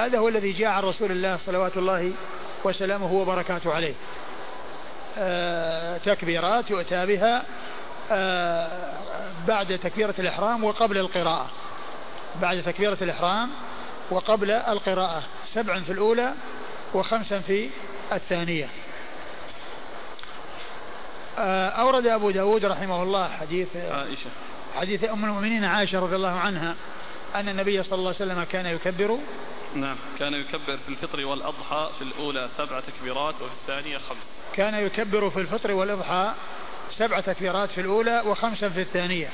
هذا هو الذي جاء عن رسول الله صلوات الله وسلامه وبركاته عليه. آه تكبيرات يؤتى بها آه بعد تكبيرة الإحرام وقبل القراءة. بعد تكبيرة الإحرام وقبل القراءة. سبعا في الأولى وخمسا في الثانية. آه، أورد أبو داود رحمه الله حديث عائشة. حديث أم المؤمنين عائشة رضي الله عنها أن النبي صلى الله عليه وسلم كان يكبر نعم. كان يكبر في الفطر والأضحى في الأولى سبع تكبيرات وفي الثانية خمس. كان يكبر في الفطر والأضحى سبع تكبيرات في الأولى وخمسا في الثانية.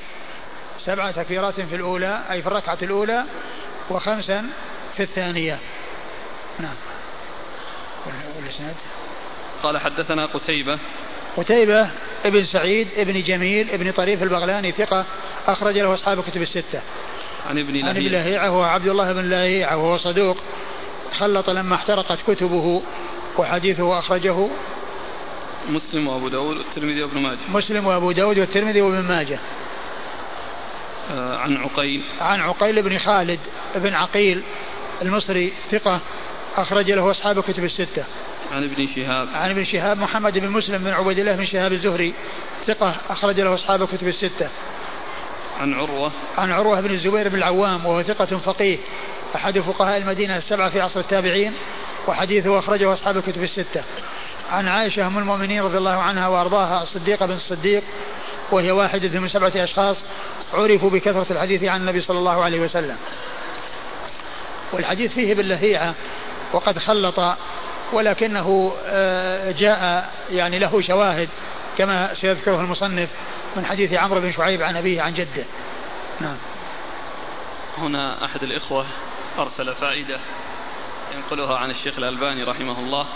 سبع تكبيرات في الأولى أي في الركعة الأولى وخمسا في الثانية. نعم. والإسناد؟ قال حدثنا قتيبة. قتيبة ابن سعيد ابن جميل ابن طريف البغلاني ثقة أخرج له أصحاب كتب الستة. عن ابن لهيعة عن ابن لهيعة وهو عبد الله بن لهيعة وهو صدوق. خلط لما احترقت كتبه وحديثه أخرجه مسلم وأبو داود والترمذي وابن ماجه. مسلم وأبو داود والترمذي وابن ماجه. آه عن عقيل. عن عقيل بن خالد بن عقيل المصري ثقة أخرج له أصحاب كتب الستة. عن ابن شهاب. عن ابن شهاب محمد بن مسلم بن عبيد الله بن شهاب الزهري ثقة أخرج له أصحاب كتب الستة. عن عروة. عن عروة بن الزبير بن العوام وهو ثقة فقيه أحد فقهاء المدينة السبعة في عصر التابعين وحديثه أخرجه أصحاب الكتب الستة. عن عائشة أم المؤمنين رضي الله عنها وأرضاها الصديقة بن الصديق وهي واحدة من سبعة أشخاص عرفوا بكثرة الحديث عن النبي صلى الله عليه وسلم. والحديث فيه باللهيعة وقد خلط ولكنه آه، جاء يعني له شواهد كما سيذكره المصنف من حديث عمرو بن شعيب عن أبيه عن جده. نعم. هنا أحد الإخوة أرسل فائدة ينقلها عن الشيخ الألباني رحمه الله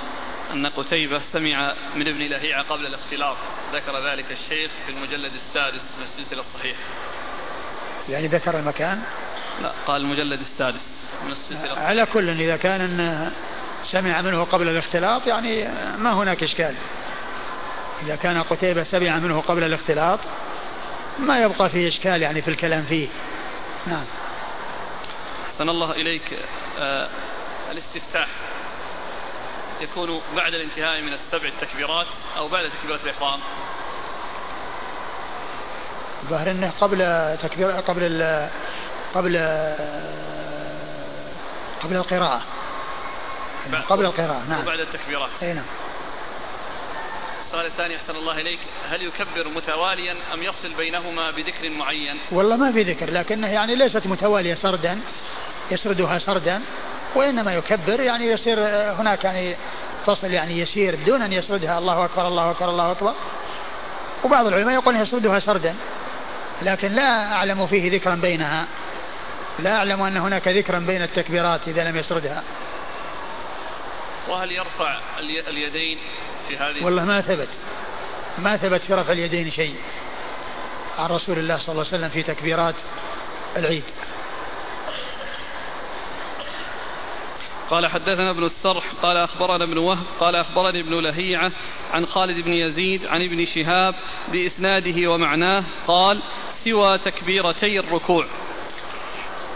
أن قتيبة سمع من ابن لهيعة قبل الاختلاط. ذكر ذلك الشيخ في المجلد السادس من السلسلة الصحيحة. يعني ذكر المكان؟ لا قال المجلد السادس من السلسلة على كل إذا كان سمع منه قبل الاختلاط يعني ما هناك إشكال. إذا كان قتيبة سمع منه قبل الاختلاط ما يبقى فيه إشكال يعني في الكلام فيه. نعم. أحسن الله إليك. آه الاستفتاح يكون بعد الانتهاء من السبع التكبيرات أو بعد تكبيرة الإحرام؟ ظاهر إنه قبل تكبير قبل ال قبل قبل القراءة. قبل القراءة نعم. وبعد التكبيرات. أي نعم. السؤال الثاني أحسن الله إليك. هل يكبر متواليا أم يفصل بينهما بذكر معين؟ والله ما في ذكر لكنه يعني ليست متوالية سردا يسردها سردا وإنما يكبر يعني يصير هناك يعني فصل يعني يسير بدون أن يسردها. الله أكبر الله أكبر الله أكبر. وبعض العلماء يقول يسردها سردا لكن لا أعلم فيه ذكرا بينها. لا أعلم أن هناك ذكرا بين التكبيرات إذا لم يسردها. وهل يرفع اليدين؟ في هذه والله ما ثبت؟ ما ثبت في رفع اليدين شيء عن رسول الله صلى الله عليه وسلم في تكبيرات العيد. قال حدثنا ابن السرح قال أخبرنا ابن وهب قال أخبرني ابن لهيعة عن خالد بن يزيد عن ابن شهاب بإسناده ومعناه قال سوى تكبيرتي الركوع.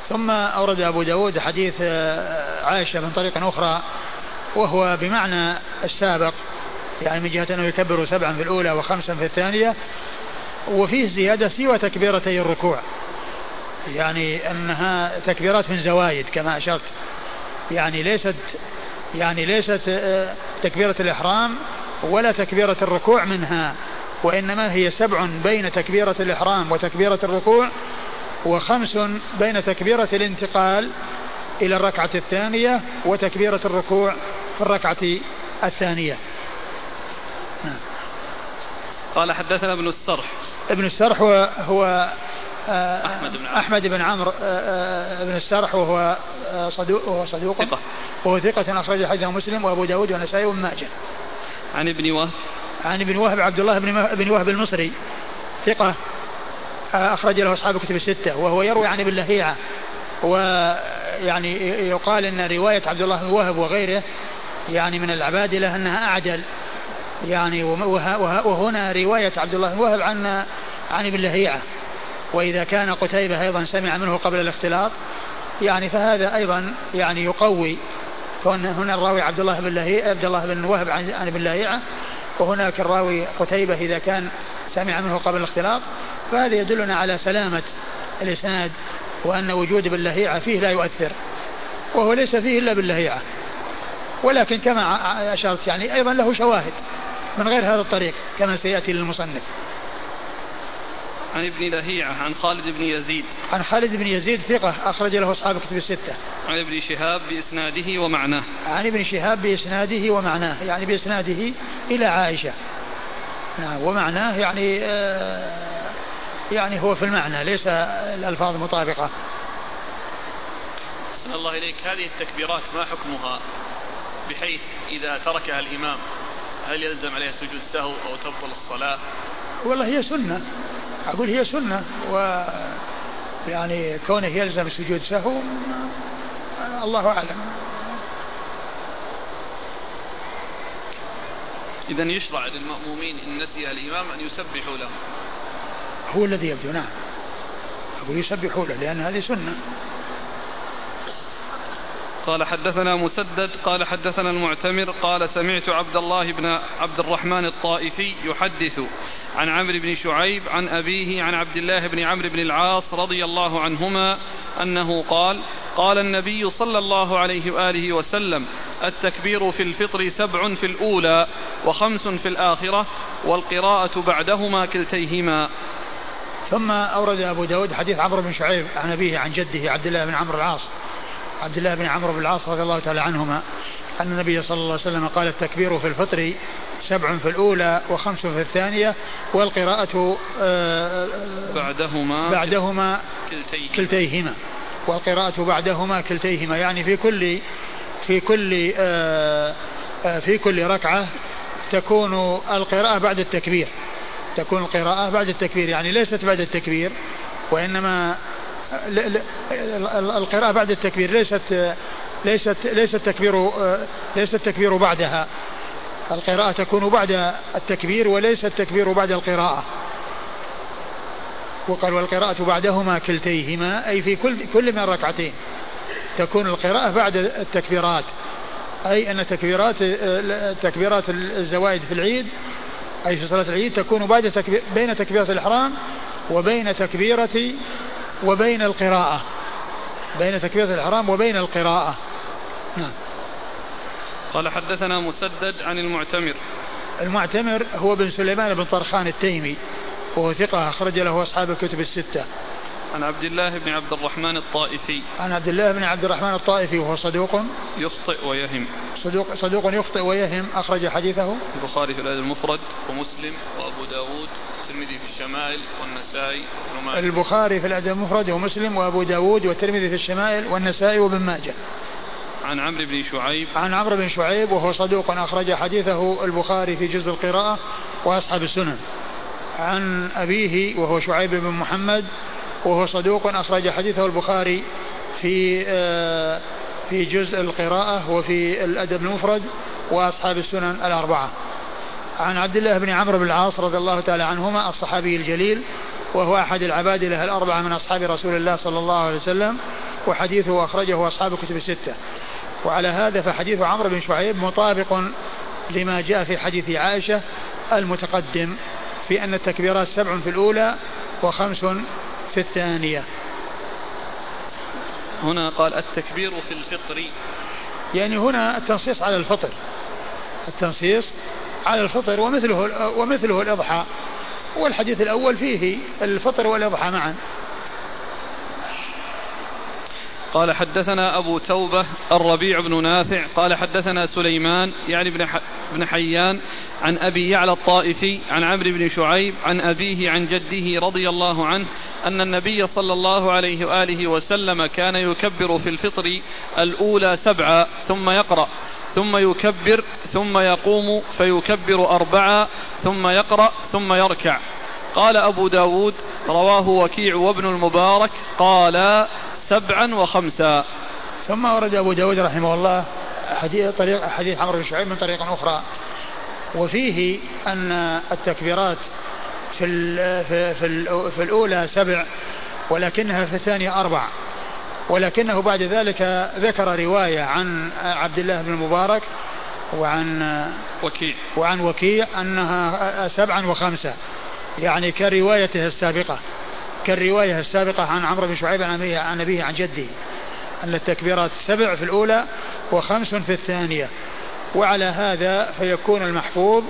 ثم أورد أبو داود حديث آه، عائشة من طريق أخرى وهو بمعنى السابق. يعني من جهة أنه يكبر سبعا في الأولى وخمسا في الثانية وفيه زيادة سوى تكبيرتي الركوع يعني أنها تكبيرات من زوايد كما أشرت يعني ليست يعني ليست آه، تكبيرة الإحرام ولا تكبيرة الركوع منها وإنما هي سبع بين تكبيرة الإحرام وتكبيرة الركوع وخمس بين تكبيرة الانتقال إلى الركعة الثانية وتكبيرة الركوع في الركعة الثانية. قال حدثنا ابن السرح. ابن السرح هو, هو آه، أحمد بن عمرو. أحمد بن عمرو آه، آه، بن السرح وهو صدوق وهو صدوق ثقة. وهو ثقة أخرج حديثه مسلم وأبو داود والنسائي وابن ماجه. عن ابن وهب. عن ابن وهب عبد الله بن بن وهب المصري. ثقة أخرج له أصحاب كتب الستة. وهو يروي عن ابن لهيعة. ويعني يقال أن رواية عبد الله بن وهب وغيره يعني من العبادلة أنها أعدل. يعني وهنا رواية عبد الله بن وهب عن عن ابن لهيعة. وإذا كان قتيبة أيضا سمع منه قبل الاختلاط يعني فهذا أيضا يعني يقوي كون هنا الراوي عبد الله بن لهيعة عبد الله بن وهب عن ابن لهيعة وهناك الراوي قتيبة إذا كان سمع منه قبل الاختلاط. فهذا يدلنا على سلامة الإسناد وأن وجود باللهيعة فيه لا يؤثر وهو ليس فيه إلا باللهيعة ولكن كما أشرت يعني أيضا له شواهد. من غير هذا الطريق كما سيأتي للمصنف. عن ابن لهيعة عن خالد بن يزيد. عن خالد بن يزيد ثقة أخرج له أصحاب كتب الستة. عن ابن شهاب بإسناده ومعناه. عن ابن شهاب بإسناده ومعناه يعني بإسناده إلى عائشة. نعم ومعناه يعني آه يعني هو في المعنى ليس الألفاظ مطابقة. أحسن الله إليك. هذه التكبيرات ما حكمها؟ بحيث إذا تركها الإمام. هل يلزم عليه سجود سهو أو تبطل الصلاة؟ والله هي سنة. أقول هي سنة و يعني كونه يلزم سجود سهو الله أعلم. إذا يشرع للمأمومين إن نسيها الإمام أن يسبحوا له. هو الذي يبدو نعم. أقول يسبحوا له لأن هذه سنة. قال حدثنا مسدد قال حدثنا المعتمر قال سمعت عبد الله بن عبد الرحمن الطائفي يحدث عن عمرو بن شعيب عن أبيه عن عبد الله بن عمرو بن العاص رضي الله عنهما أنه قال قال النبي صلى الله عليه وآله وسلم التكبير في الفطر سبع في الأولى وخمس في الآخرة والقراءة بعدهما كلتيهما. ثم أورد أبو داود حديث عمرو بن شعيب عن أبيه عن جده عبد الله بن عمرو العاص عبد الله بن عمرو بن العاص رضي الله تعالى عنهما أن النبي صلى الله عليه وسلم قال التكبير في الفطر سبع في الأولى وخمس في الثانية والقراءة آه، بعدهما بعدهما كلتيهما, كلتيهما. والقراءة بعدهما كلتيهما يعني في كل في كل آه، آه، في كل ركعة تكون القراءة بعد التكبير. تكون القراءة بعد التكبير يعني ليست بعد التكبير وإنما القراءة بعد التكبير ليست ليست ليس التكبير ليس التكبير بعدها. القراءة تكون بعد التكبير وليس التكبير بعد القراءة. وقال والقراءة بعدهما كلتيهما أي في كل كل من الركعتين تكون القراءة بعد التكبيرات. أي أن تكبيرات تكبيرات الزوائد في العيد أي في صلاة العيد تكون بعد تكبير بين تكبيرة الإحرام وبين تكبيرة وبين القراءة. بين تكبيرة الإحرام وبين القراءة. نعم. قال حدثنا مسدد عن المعتمر. المعتمر هو بن سليمان بن طرخان التيمي وهو ثقة أخرج له أصحاب الكتب الستة. عن عبد الله بن عبد الرحمن الطائفي. عن عبد الله بن عبد الرحمن الطائفي وهو صدوق. يخطئ ويهم. صدوق صدوق يخطئ ويهم أخرج حديثه. البخاري في الأدب المفرد ومسلم وأبو داود والترمذي في الشمائل والنسائي وابن البخاري في الأدب المفرد ومسلم وأبو داود والترمذي في الشمائل والنسائي وابن ماجه. عن عمرو بن شعيب. عن عمرو بن شعيب وهو صدوق أخرج حديثه البخاري في جزء القراءة وأصحاب السنن. عن أبيه وهو شعيب بن محمد وهو صدوق أخرج حديثه البخاري في آه، في جزء القراءة وفي الأدب المفرد وأصحاب السنن الأربعة. عن عبد الله بن عمرو بن العاص رضي الله تعالى عنهما الصحابي الجليل وهو أحد العباد له الأربعة من أصحاب رسول الله صلى الله عليه وسلم وحديثه أخرجه أصحاب كتب الستة. وعلى هذا فحديث عمرو بن شعيب مطابق لما جاء في حديث عائشة المتقدم في أن التكبيرات سبع في الأولى وخمس في الثانية. هنا قال التكبير في الفطر. يعني هنا التنصيص على الفطر. التنصيص على الفطر ومثله ومثله الإضحى. والحديث الأول فيه الفطر والإضحى معا. قال حدثنا أبو توبة الربيع بن نافع. قال حدثنا سليمان يعني بن, بن حيان عن أبي يعلى الطائفي عن عمرو بن شعيب عن أبيه عن جده رضي الله عنه أن النبي صلى الله عليه وآله وسلم كان يكبر في الفطر الأولى سبعا ثم يقرأ. ثم يكبر ثم يقوم فيكبر أربعا ثم يقرأ ثم يركع. قال أبو داود رواه وكيع وابن المبارك قال سبعا وخمسا. ثم ورد أبو داود رحمه الله حديث, طريق حديث عمرو بن شعيب من طريق أخرى. وفيه أن التكبيرات في, في, في, في الأولى سبع ولكنها في الثانية أربع. ولكنه بعد ذلك ذكر رواية عن عبد الله بن المبارك وعن وكيع. وعن وكيع أنها سبعا وخمسة. يعني كروايته السابقة كالرواية السابقة عن عمرو بن شعيب عن أبيه عن, جده. أن التكبيرات سبع في الأولى وخمس في الثانية. وعلى هذا فيكون المحفوظ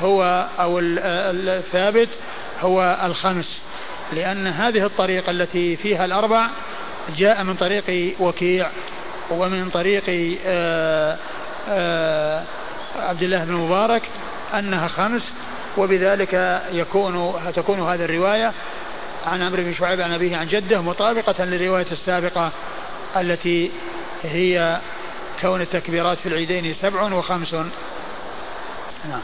هو أو الثابت هو الخمس. لأن هذه الطريقة التي فيها الأربع جاء من طريق وكيع ومن طريق آآ آه، آآ آه، عبد الله بن مبارك أنها خمس وبذلك يكون تكون هذه الرواية عن عمرو بن شعيب عن أبيه عن جده مطابقة للرواية السابقة التي هي كون التكبيرات في العيدين سبع وخمس. نعم.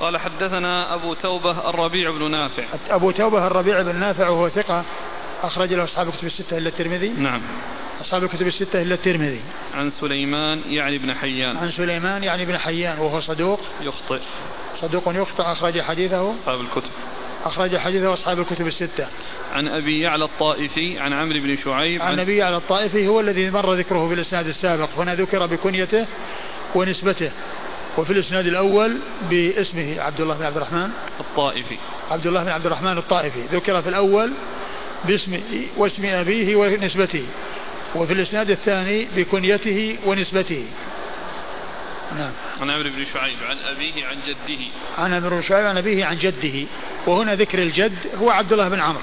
قال حدثنا أبو توبة الربيع بن نافع. أبو توبة الربيع بن نافع وهو ثقة. أخرج له أصحاب الكتب الستة إلا الترمذي. نعم. أصحاب الكتب الستة إلا الترمذي. عن سليمان يعني بن حيان. عن سليمان يعني بن حيان وهو صدوق. يخطئ. صدوق يخطئ أخرج حديثه. أصحاب الكتب. أخرج حديثه أصحاب الكتب الستة. عن أبي يعلى الطائفي عن عمرو بن شعيب عن, عن أبي يعلى الطائفي هو الذي مر ذكره في الإسناد السابق. هنا ذكر بكنيته ونسبته وفي الإسناد الأول باسمه عبد الله بن عبد الرحمن. الطائفي. عبد الله بن عبد الرحمن الطائفي. ذكر في الأول باسم واسم أبيه ونسبته وفي الإسناد الثاني بكنيته ونسبته. نعم. عن عمرو بن شعيب عن أبيه عن جده. عن عمرو بن شعيب عن أبيه عن جده. وهنا ذكر الجد هو عبد الله بن عمرو.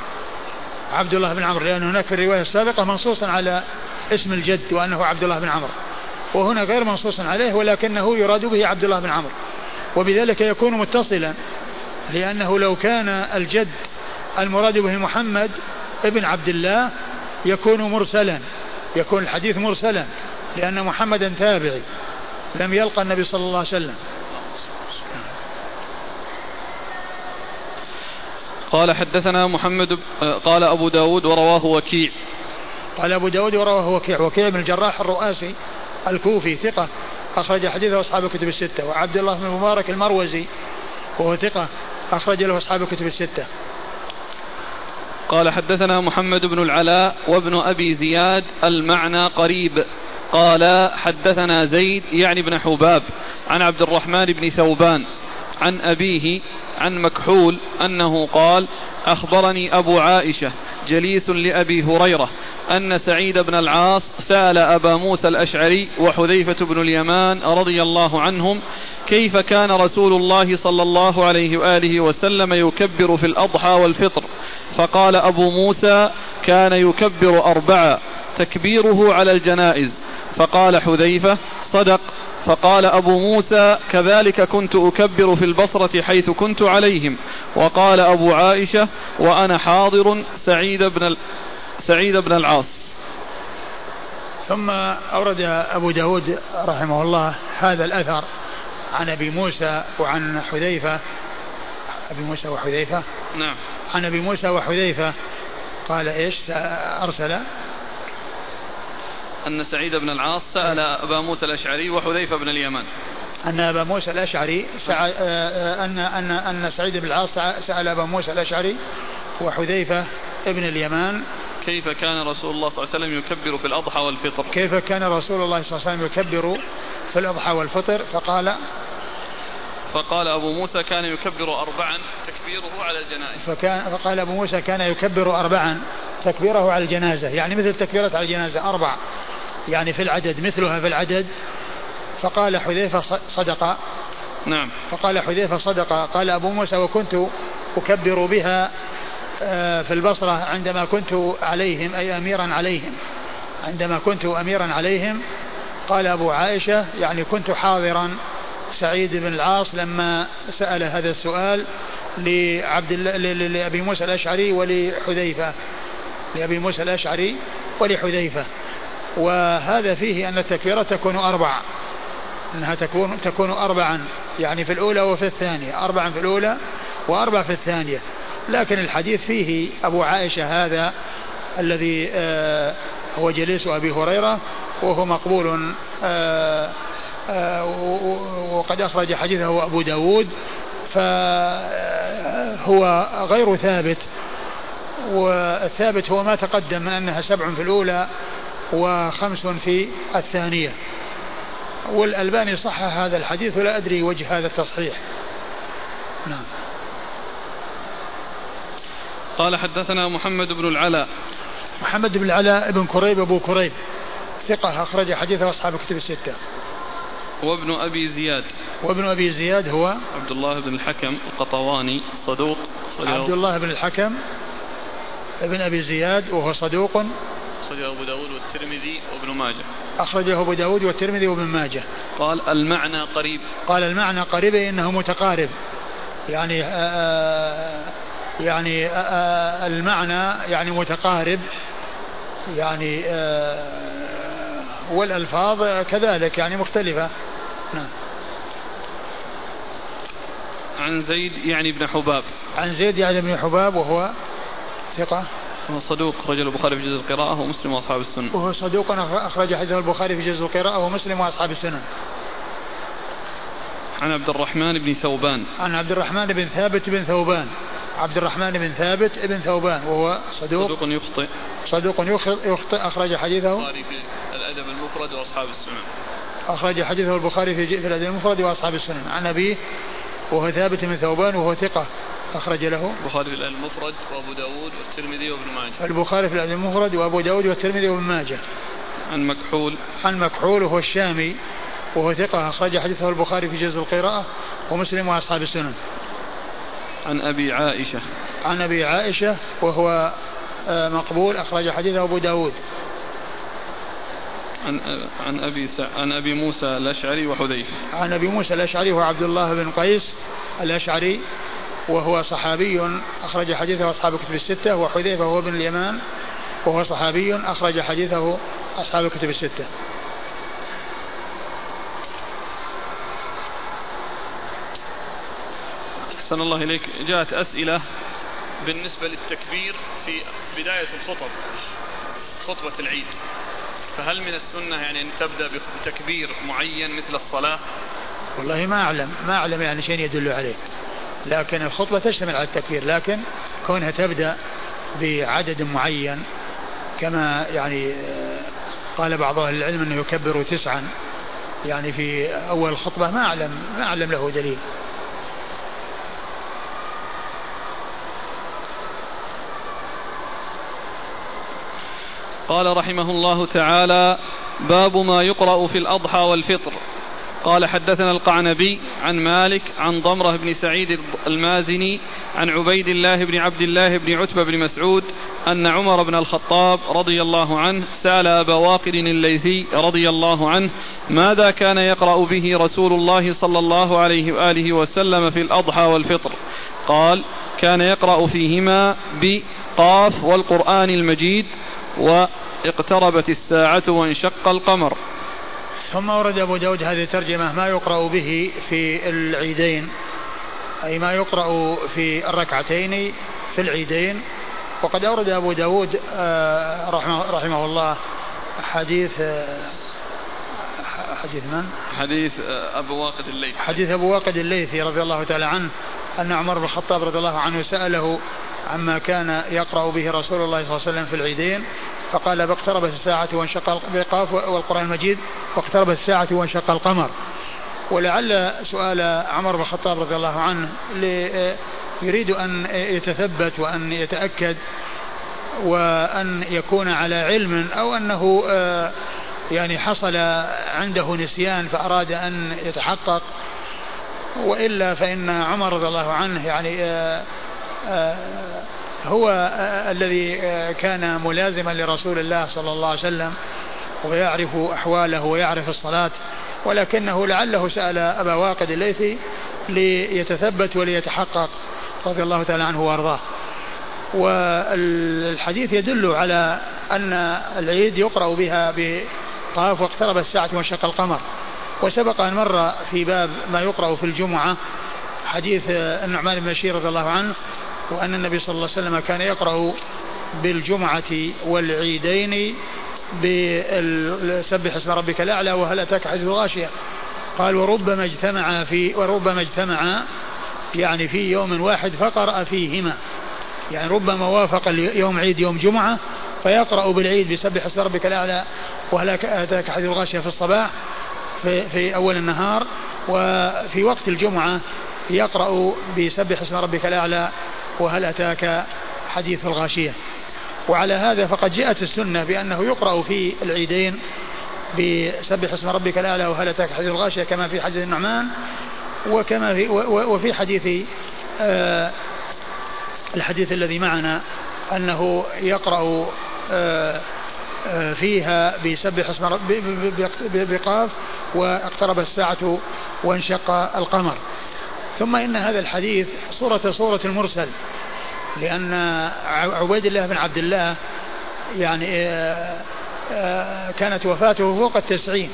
عبد الله بن عمرو لأن هناك في الرواية السابقة منصوصا على اسم الجد وأنه عبد الله بن عمرو. وهنا غير منصوص عليه ولكنه يراد به عبد الله بن عمرو. وبذلك يكون متصلا لأنه لو كان الجد المراد به محمد ابن عبد الله يكون مرسلا يكون الحديث مرسلا لأن محمدا تابعي لم يلقى النبي صلى الله عليه وسلم. قال حدثنا محمد قال أبو داود ورواه وكيع. قال أبو داود ورواه وكيع. وكيع بن الجراح الرؤاسي الكوفي ثقة أخرج حديثه أصحاب الكتب الستة. وعبد الله بن المبارك المروزي وهو ثقة أخرج له أصحاب الكتب الستة. قال حدثنا محمد بن العلاء وابن أبي زياد المعنى قريب. قال حدثنا زيد يعني بن حباب عن عبد الرحمن بن ثوبان عن أبيه عن مكحول أنه قال أخبرني أبو عائشة جليس لأبي هريرة أن سعيد بن العاص سأل أبا موسى الأشعري وحذيفة بن اليمان رضي الله عنهم كيف كان رسول الله صلى الله عليه وآله وسلم يكبر في الأضحى والفطر فقال أبو موسى كان يكبر أربعة تكبيره على الجنائز. فقال حذيفة صدق. فقال أبو موسى كذلك كنت أكبر في البصرة حيث كنت عليهم. وقال أبو عائشة وأنا حاضر سعيد بن سعيد بن العاص. ثم أورد أبو داود رحمه الله هذا الأثر عن أبي موسى وعن حذيفة. أبي موسى وحذيفة. نعم. عن أبي موسى وحذيفة. قال إيش؟ أرسل. أن سعيد بن العاص سأل أبا موسى الأشعري وحذيفة بن اليمان. أن أبا موسى الأشعري أن أن أن سعيد بن العاص سأل أبا موسى الأشعري وحذيفة ابن اليمان. كيف كان رسول الله صلى الله عليه وسلم يكبر في الأضحى والفطر؟ كيف كان رسول الله صلى الله عليه وسلم يكبر في الأضحى والفطر؟ فقال فقال أبو موسى كان يكبر أربعا تكبيره على الجنائز فكان فقال أبو موسى كان يكبر أربعا تكبيره على الجنازة. يعني مثل تكبيرة على الجنازة أربع. يعني في العدد مثلها في العدد. فقال حذيفة صدق. نعم. فقال حذيفة صدق. قال أبو موسى وكنت أكبر بها آه، في البصرة عندما كنت عليهم أي أميرا عليهم. عندما كنت أميرا عليهم. قال أبو عائشة يعني كنت حاضرا سعيد بن العاص لما سأل هذا السؤال لعبد الله لأبي موسى الأشعري ولحذيفة لأبي موسى الأشعري ولحذيفة. وهذا فيه أن التكبيرة تكون أربع أنها تكون تكون أربعا يعني في الأولى وفي الثانية أربعا في الأولى وأربع في الثانية. لكن الحديث فيه أبو عائشة هذا الذي آه هو جليس أبي هريرة وهو مقبول آه وقد أخرج حديثه أبو داود فهو غير ثابت والثابت هو ما تقدم من أنها سبع في الأولى وخمس في الثانية. والألباني صحح هذا الحديث ولا أدري وجه هذا التصحيح. نعم. قال حدثنا محمد بن العلاء محمد بن العلاء بن كريب أبو كريب ثقة أخرج حديثه أصحاب كتب الستة. وابن أبي زياد. وابن أبي زياد هو عبد الله بن الحكم القطواني صدوق عبد الله بن الحكم ابن أبي زياد وهو صدوق. أخرجه أبو داود والترمذي وابن ماجه. أخرجه أبو داود والترمذي وابن ماجه. قال المعنى قريب. قال المعنى قريب إنه متقارب. يعني آآ آه، يعني آآ آه، المعنى يعني متقارب. يعني آه، والألفاظ كذلك يعني مختلفة. نعم. عن زيد يعني بن حباب. عن زيد يعني بن حباب وهو ثقة. وهو صدوق رجل البخاري في جزء القراءة ومسلم وأصحاب السنن وهو صدوق أخرج حديثه البخاري في جزء القراءة ومسلم وأصحاب السنن عن عبد الرحمن بن ثوبان. عن عبد الرحمن بن ثابت بن ثوبان. عبد الرحمن بن ثابت بن ثوبان وهو صدوق. صدوق يخطئ. صدوق يخطئ أخرج حديثه. البخاري في الأدب المفرد وأصحاب السنن أخرج حديثه البخاري في الأدب المفرد وأصحاب السنن. عن أبيه وهو ثابت بن ثوبان وهو ثقة أخرج له. البخاري في الأدب المفرد وأبو داود والترمذي وابن ماجه. البخاري في الأدب المفرد وأبو داود والترمذي وابن ماجه. عن مكحول. عن مكحول وهو الشامي وهو ثقة أخرج حديثه البخاري في جزء القراءة ومسلم وأصحاب السنن. عن أبي عائشة. عن أبي عائشة وهو آه، مقبول أخرج حديثه أبو داود. عن عن أبي عن أبي موسى الأشعري وحذيفة. عن أبي موسى الأشعري هو عبد الله بن قيس الأشعري وهو صحابي أخرج حديثه أصحاب الكتب الستة وحذيفة هو ابن اليمان وهو صحابي أخرج حديثه أصحاب الكتب الستة. أحسن الله إليك جاءت أسئلة بالنسبة للتكبير في بداية الخطب خطبة العيد فهل من السنة يعني أن تبدأ بتكبير معين مثل الصلاة؟ والله ما أعلم ما أعلم يعني شيء يدل عليه. لكن الخطبة تشتمل على التكبير لكن كونها تبدأ بعدد معين كما يعني آه، قال بعض أهل العلم أنه يكبر تسعا. يعني في أول الخطبة ما أعلم ما أعلم له دليل. قال رحمه الله تعالى باب ما يقرأ في الأضحى والفطر. قال حدثنا القعنبي عن مالك عن ضمرة بن سعيد المازني عن عبيد الله بن عبد الله بن عتبة بن مسعود أن عمر بن الخطاب رضي الله عنه سأل أبا واقد الليثي رضي الله عنه ماذا كان يقرأ به رسول الله صلى الله عليه وآله وسلم في الأضحى والفطر؟ قال كان يقرأ فيهما بقاف والقرآن المجيد وإقتربت الساعة وانشق القمر. ثم ورد أبو داود هذه الترجمة ما يقرأ به في العيدين أي ما يقرأ في الركعتين في العيدين. وقد أورد أبو داود آه، رحمه, رحمه الله حديث آه، حديث من؟ حديث آه، أبو واقد الليثي. حديث أبو واقد الليثي رضي الله تعالى عنه أن عمر بن الخطاب رضي الله عنه سأله عما كان يقرأ به رسول الله صلى الله عليه وسلم في العيدين فقال اقتربت الساعة وانشق القاف والقرآن المجيد واقتربت الساعة وانشق القمر. ولعل سؤال عمر بن الخطاب رضي الله عنه يريد أن يتثبت وأن يتأكد وأن يكون على علم أو أنه آه، يعني حصل عنده نسيان فأراد أن يتحقق وإلا فإن عمر رضي الله عنه يعني آه، هو الذي كان ملازما لرسول الله صلى الله عليه وسلم ويعرف أحواله ويعرف الصلاة ولكنه لعله سأل أبا واقد الليثي ليتثبت وليتحقق رضي الله تعالى عنه وأرضاه. والحديث يدل على أن العيد يقرأ بها بقاف واقترب الساعة وانشق القمر. وسبق أن مر في باب ما يقرأ في الجمعة حديث النعمان بن بشير رضي الله عنه وأن النبي صلى الله عليه وسلم كان يقرأ بالجمعة والعيدين بسبح اسم ربك الأعلى وهل أتاك حديث الغاشية؟ قال وربما اجتمع في وربما اجتمع يعني في يوم واحد فقرأ فيهما. يعني ربما وافق يوم عيد يوم جمعة فيقرأ بالعيد بسبح اسم ربك الأعلى وهل أتاك حديث الغاشية في الصباح في, في أول النهار وفي وقت الجمعة يقرأ بسبح اسم ربك الأعلى وهل أتاك حديث الغاشية؟ وعلى هذا فقد جاءت السنة بأنه يقرأ في العيدين بسبح اسم ربك الأعلى وهل أتاك حديث الغاشية كما في حديث النعمان وكما في وفي حديث آه الحديث الذي معنا أنه يقرأ آه آه فيها بسبح اسم بقاف واقترب الساعة وانشق القمر. ثم إن هذا الحديث صورة صورة المرسل لأن عبيد الله بن عبد الله يعني آه، آه، كانت وفاته فوق التسعين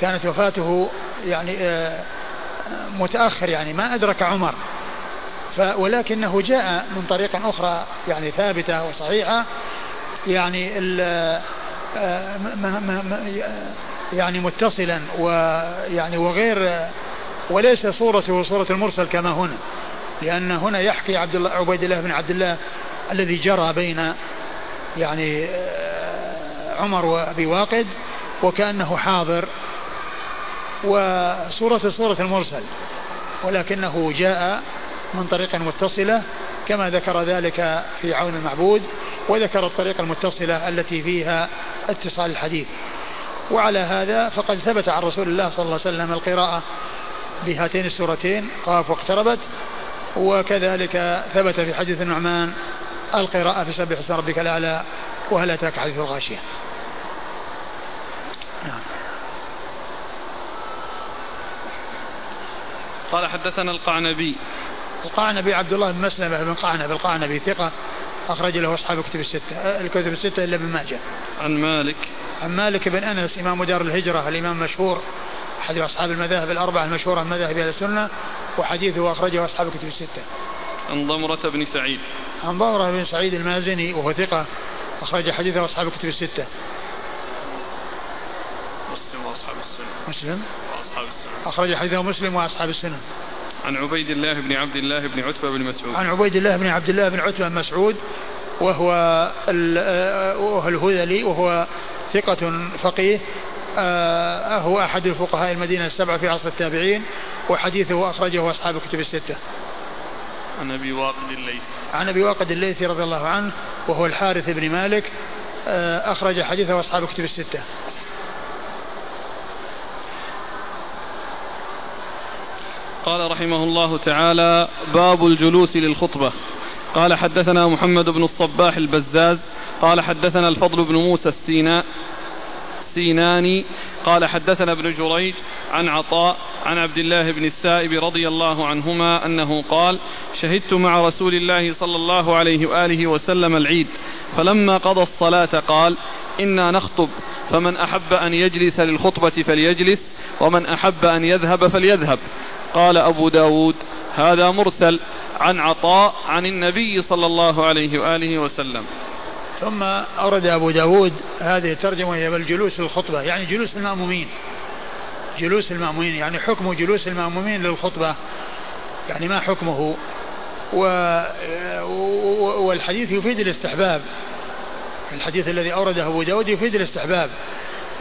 كانت وفاته يعني آه، متأخر يعني ما أدرك عمر ولكنه جاء من طريق أخرى يعني ثابتة وصحيحة يعني يعني متصلا ويعني وغير وليس صورته صورة المرسل كما هنا. لأن هنا يحكي عبد الله عبيد الله بن عبد الله الذي جرى بين يعني آه، عمر وأبي واقد وكأنه حاضر وصورة صورة المرسل. ولكنه جاء من طريق متصلة كما ذكر ذلك في عون المعبود وذكر الطريقة المتصلة التي فيها اتصال الحديث. وعلى هذا فقد ثبت عن رسول الله صلى الله عليه وسلم القراءة بهاتين السورتين قاف واقتربت. وكذلك ثبت في حديث النعمان القراءة في سبح اسم ربك الأعلى وهل أتاك حديث الغاشية؟ نعم. قال حدثنا القعنبي. القعنبي عبد الله بن مسلمة بن قعنب القعنبي ثقة أخرج له أصحاب الكتب الستة الكتب الستة إلا ابن ماجه. عن مالك. عن مالك بن أنس إمام دار الهجرة الإمام المشهور أحد أصحاب المذاهب الأربعة المشهورة من مذاهب أهل السنة وحديثه أخرجه أصحاب الكتب الستة. عن ضمرة بن سعيد. عن ضمرة بن سعيد المازني وهو ثقة أخرج حديثه أصحاب الكتب الستة. مسلم وأصحاب السنة. مسلم وأصحاب السنة. أخرج حديثه مسلم وأصحاب السنة. عن عبيد الله بن عبد الله بن عتبة بن مسعود. عن عبيد الله بن عبد الله بن عتبة بن مسعود وهو وهو الهذلي وهو ثقة فقيه آه هو أحد الفقهاء المدينة السبعة في عصر التابعين وحديثه أخرجه أصحاب الكتب الستة. عن أبي واقد الليثي. عن أبي واقد الليثي رضي الله عنه وهو الحارث بن مالك آه أخرج حديثه أصحاب الكتب الستة. قال رحمه الله تعالى باب الجلوس للخطبة. قال حدثنا محمد بن الصباح البزاز قال حدثنا الفضل بن موسى السيناء السيناني. قال حدثنا ابن جريج عن عطاء عن عبد الله بن السائب رضي الله عنهما أنه قال شهدت مع رسول الله صلى الله عليه وآله وسلم العيد فلما قضى الصلاة قال إنا نخطب فمن أحب أن يجلس للخطبة فليجلس ومن أحب أن يذهب فليذهب. قال أبو داود هذا مرسل عن عطاء عن النبي صلى الله عليه وآله وسلم. ثم أورد أبو داود هذه الترجمة هي بالجلوس للخطبة يعني جلوس المأمومين. جلوس المأمومين يعني حكم جلوس المأمومين للخطبة. يعني ما حكمه؟ و والحديث يفيد الاستحباب. الحديث الذي أورده أبو داود يفيد الاستحباب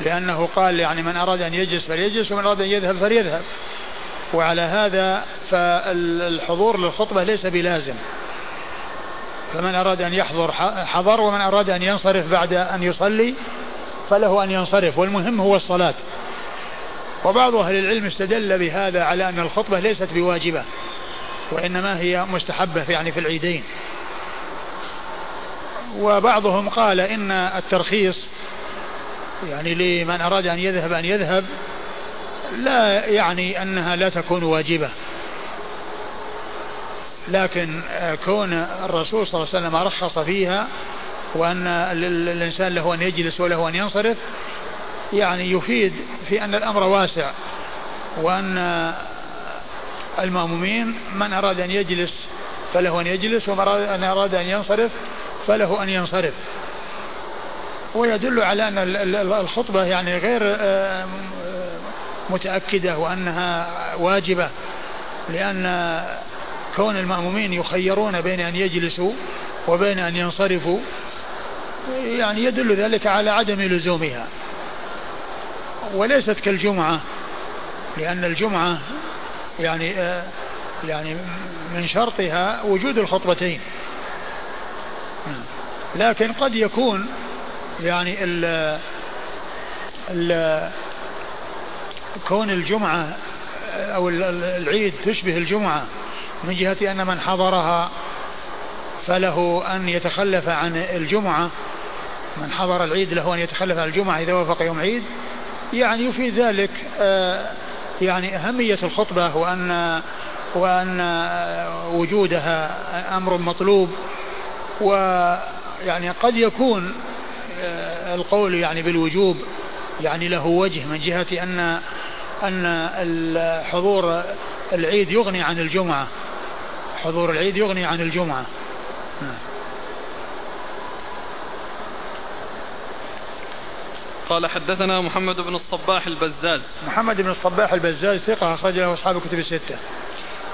لأنه قال يعني من أراد أن يجلس فليجلس ومن أراد أن يذهب فليذهب. وعلى هذا فالحضور للخطبة ليس بلازم. فمن أراد أن يحضر حضر ومن أراد أن ينصرف بعد أن يصلي فله أن ينصرف. والمهم هو الصلاة. وبعض أهل العلم استدل بهذا على أن الخطبة ليست بواجبة وإنما هي مستحبة يعني في العيدين. وبعضهم قال إن الترخيص يعني لمن أراد أن يذهب أن يذهب لا يعني أنها لا تكون واجبة. لكن كون الرسول صلى الله عليه وسلم رخص فيها وأن الإنسان له أن يجلس وله أن ينصرف يعني يفيد في أن الأمر واسع وأن المأمومين من أراد أن يجلس فله أن يجلس ومن أراد أن ينصرف فله أن ينصرف. ويدل على أن الخطبة يعني غير آه، متأكدة وأنها واجبة لأن كون المأمومين يخيرون بين أن يجلسوا وبين أن ينصرفوا يعني يدل ذلك على عدم لزومها. وليست كالجمعة لأن الجمعة يعني يعني من شرطها وجود الخطبتين. لكن قد يكون يعني ال ال كون الجمعة أو العيد تشبه الجمعة. من جهة أن من حضرها فله أن يتخلف عن الجمعة. من حضر العيد له أن يتخلف عن الجمعة إذا وافق يوم عيد. يعني يفيد ذلك آه، يعني أهمية الخطبة وأن وأن وجودها أمر مطلوب. ويعني قد يكون آه، القول يعني بالوجوب يعني له وجه من جهة أن أن حضور العيد يغني عن الجمعة. حضور العيد يغني عن الجمعة. قال حدثنا محمد بن الصباح البزاز. محمد بن الصباح البزاز ثقة أخرج له أصحاب الكتب الستة.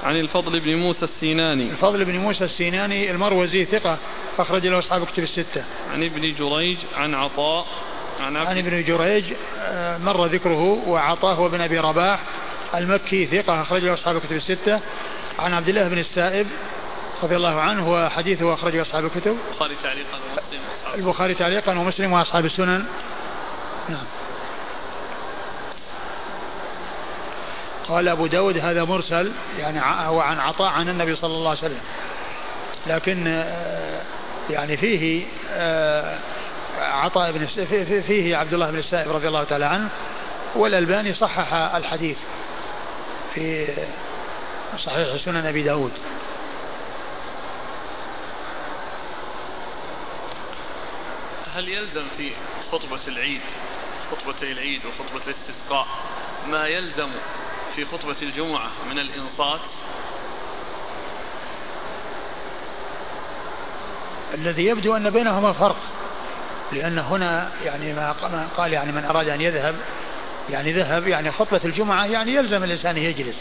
عن الفضل بن موسى السيناني. الفضل بن موسى السيناني المروزي ثقة أخرج له أصحاب الكتب الستة. عن ابن جريج عن عطاء عن, عن ابن جريج آه، مر ذكره وعطاء هو بن أبي رباح. المكي ثقة أخرج له أصحاب الكتب الستة. عن عبد الله بن السائب رضي الله عنه وحديثه أخرجه أصحاب الكتب. البخاري تعليقا ومسلم البخاري تعليقا ومسلم وأصحاب السنن. نعم. قال أبو داود هذا مرسل يعني هو عن عطاء عن النبي صلى الله عليه وسلم. لكن آه، يعني فيه آه، عطاء بن فيه عبد الله بن السائب رضي الله تعالى عنه. والألباني صحح الحديث في صحيح سنن أبي داود. هل يلزم في خطبة العيد خطبتي العيد وخطبة الاستسقاء ما يلزم في خطبة الجمعة من الإنصات؟ الذي يبدو أن بينهما فرق لأن هنا يعني ما قال يعني من أراد أن يذهب يعني ذهب يعني خطبة الجمعة يعني يلزم الإنسان يجلس.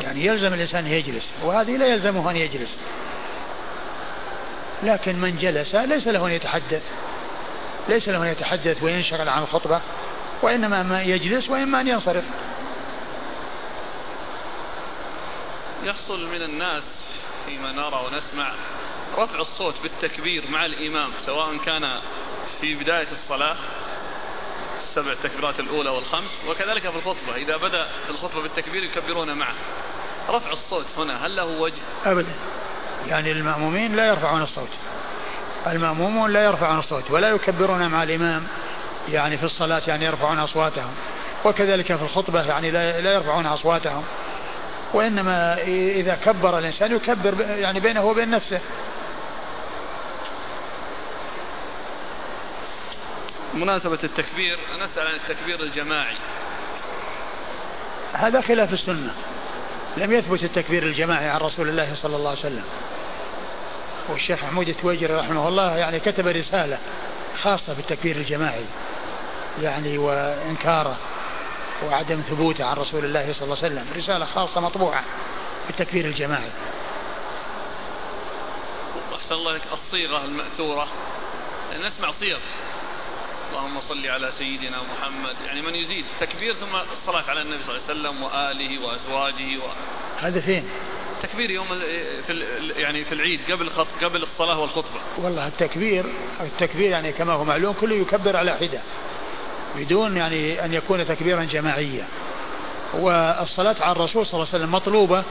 يعني يلزم الإنسان يجلس وهذه لا يلزمه أن يجلس. لكن من جلس ليس له أن يتحدث ليس له أن يتحدث وينشغل عن الخطبة وإنما ما يجلس وإما أن ينصرف. يحصل من الناس فيما نرى ونسمع رفع الصوت بالتكبير مع الإمام سواء كان في بداية الصلاة السبع تكبيرات الأولى والخمس وكذلك في الخطبة. إذا بدأ في الخطبة بالتكبير يكبرون معه. رفع الصوت هنا هل له وجه؟ أبدا. يعني المأمومين لا يرفعون الصوت. المأمومون لا يرفعون الصوت ولا يكبرون مع الإمام يعني في الصلاة يعني يرفعون أصواتهم. وكذلك في الخطبة يعني لا يرفعون أصواتهم. وإنما إذا كبر الإنسان يكبر يعني بينه وبين نفسه. مناسبة التكبير نسأل عن التكبير الجماعي. هذا خلاف السنة. لم يثبت التكبير الجماعي عن رسول الله صلى الله عليه وسلم. والشيخ محمود التويجري رحمه الله يعني كتب رسالة خاصة بالتكبير الجماعي يعني وإنكاره وعدم ثبوته عن رسول الله صلى الله عليه وسلم. رسالة خاصة مطبوعة بالتكبير الجماعي. أحسن الله لك الصيغة المأثورة. نسمع صيغ. اللهم صل على سيدنا محمد. يعني من يزيد تكبير ثم الصلاة على النبي صلى الله عليه وسلم وآله وأزواجه و... هذا فين؟ تكبير يوم في يعني في العيد قبل قبل الصلاة والخطبة. والله التكبير التكبير يعني كما هو معلوم كله يكبر على حدة بدون يعني أن يكون تكبيرا جماعيا. والصلاة على الرسول صلى الله عليه وسلم مطلوبة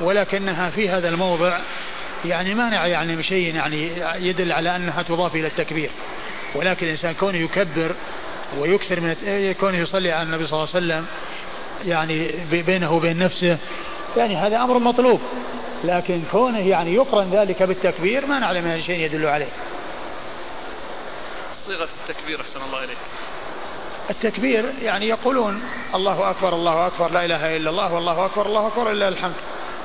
ولكنها في هذا الموضع يعني مانع يعني شيء يعني يدل على أنها تضاف إلى التكبير. ولكن الإنسان كونه يكبر ويكثر من كونه يصلي على النبي صلى الله عليه وسلم يعني بينه وبين نفسه يعني هذا أمر مطلوب. لكن كونه يعني يقرن ذلك بالتكبير ما نعلم شيء يدل عليه. صيغة التكبير أحسن الله إليك. التكبير يعني يقولون الله أكبر الله أكبر لا إله إلا الله والله أكبر الله أكبر إلا الحمد.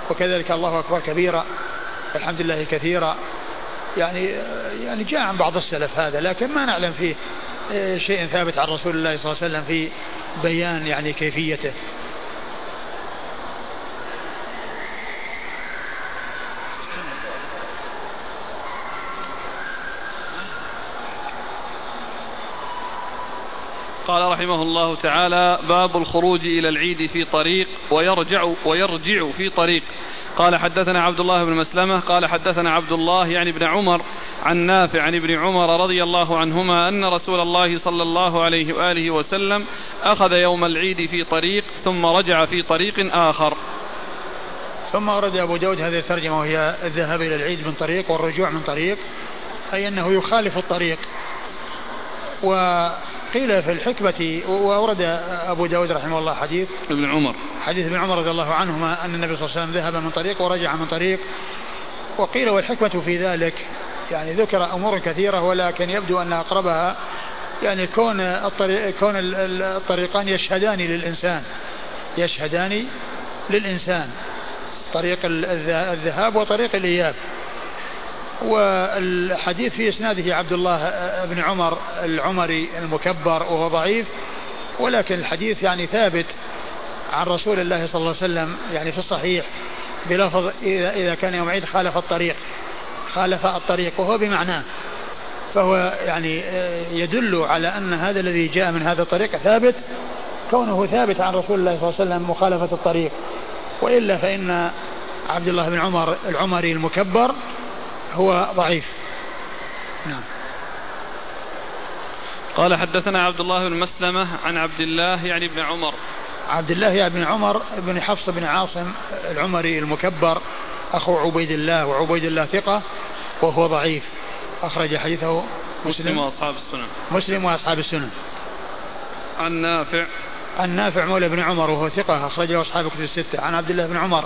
وكذلك الله أكبر كبيرا الحمد لله كثيرا. يعني يعني جاء عن بعض السلف هذا لكن ما نعلم فيه آه، شيء ثابت عن رسول الله صلى الله عليه وسلم في بيان يعني كيفيته. قال رحمه الله تعالى باب الخروج إلى العيد في طريق ويرجع ويرجع في طريق. قال حدثنا عبد الله بن مسلمة قال حدثنا عبد الله يعني ابن عمر عن نافع عن ابن عمر رضي الله عنهما أن رسول الله صلى الله عليه وآله وسلم أخذ يوم العيد في طريق ثم رجع في طريق آخر. ثم ورد أبو داود هذه الترجمة وهي الذهاب إلى العيد من طريق والرجوع من طريق أي أنه يخالف الطريق. وقيل في الحكمة وأورد أبو داود رحمه الله حديث. ابن عمر. حديث ابن عمر رضي الله عنهما أن النبي صلى الله عليه وسلم ذهب من طريق ورجع من طريق. وقيل والحكمة في ذلك يعني ذكر أمور كثيرة ولكن يبدو أن أقربها يعني كون الطريق كون الطريقان يشهدان للإنسان. يشهدان للإنسان. طريق الذهاب وطريق الإياب. والحديث في إسناده عبد الله بن عمر العمري المكبر وهو ضعيف ولكن الحديث يعني ثابت عن رسول الله صلى الله عليه وسلم يعني في الصحيح بلفظ إذا, إذا كان يوم عيد خالف الطريق خالف الطريق وهو بمعناه فهو يعني يدل على أن هذا الذي جاء من هذا الطريق ثابت كونه ثابت عن رسول الله صلى الله عليه وسلم مخالفة الطريق. وإلا فإن عبد الله بن عمر العمري المكبر هو ضعيف. نعم. قال حدثنا عبد الله بن مسلمة عن عبد الله يعني ابن عمر. عبد الله يعني بن عمر بن حفص بن عاصم العمري المكبر أخو عبيد الله وعبيد الله ثقة وهو ضعيف. أخرج حديثه مسلم. وأصحاب السنن. مسلم وأصحاب السنن. عن نافع. عن نافع مولى بن عمر وهو ثقة أخرجه أصحاب كتب الستة. عن عبد الله بن عمر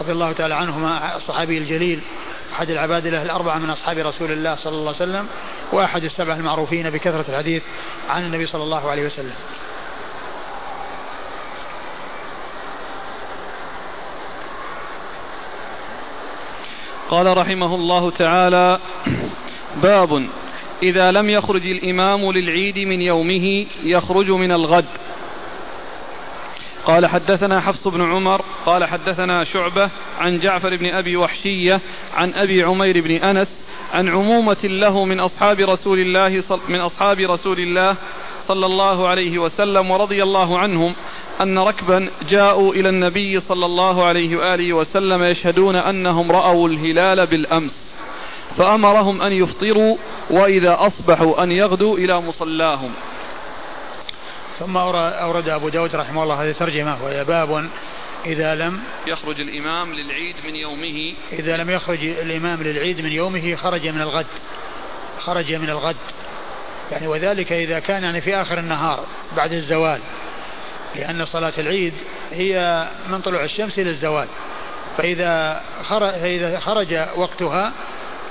رضي الله تعالى عنهما الصحابي الجليل أحد العباد الأربعة من أصحاب رسول الله صلى الله عليه وسلم وأحد السبع المعروفين بكثرة الحديث عن النبي صلى الله عليه وسلم. قال رحمه الله تعالى باب إذا لم يخرج الإمام للعيد من يومه يخرج من الغد. قال حدثنا حفص بن عمر قال حدثنا شعبة عن جعفر بن أبي وحشية عن أبي عمير بن أنس عن عمومة له من أصحاب رسول الله من أصحاب رسول الله صلى الله عليه وسلم ورضي الله عنهم أن ركبا جاءوا إلى النبي صلى الله عليه وآله وسلم يشهدون أنهم رأوا الهلال بالأمس فأمرهم أن يفطروا وإذا أصبحوا أن يغدوا إلى مصلاهم. ثم أورد أبو داود رحمه الله هذه الترجمة وهي باب إذا لم يخرج الإمام للعيد من يومه. إذا لم يخرج الإمام للعيد من يومه خرج من الغد. خرج من الغد. يعني وذلك إذا كان يعني في آخر النهار بعد الزوال. لأن صلاة العيد هي من طلوع الشمس إلى الزوال. فإذا خرج, فإذا خرج وقتها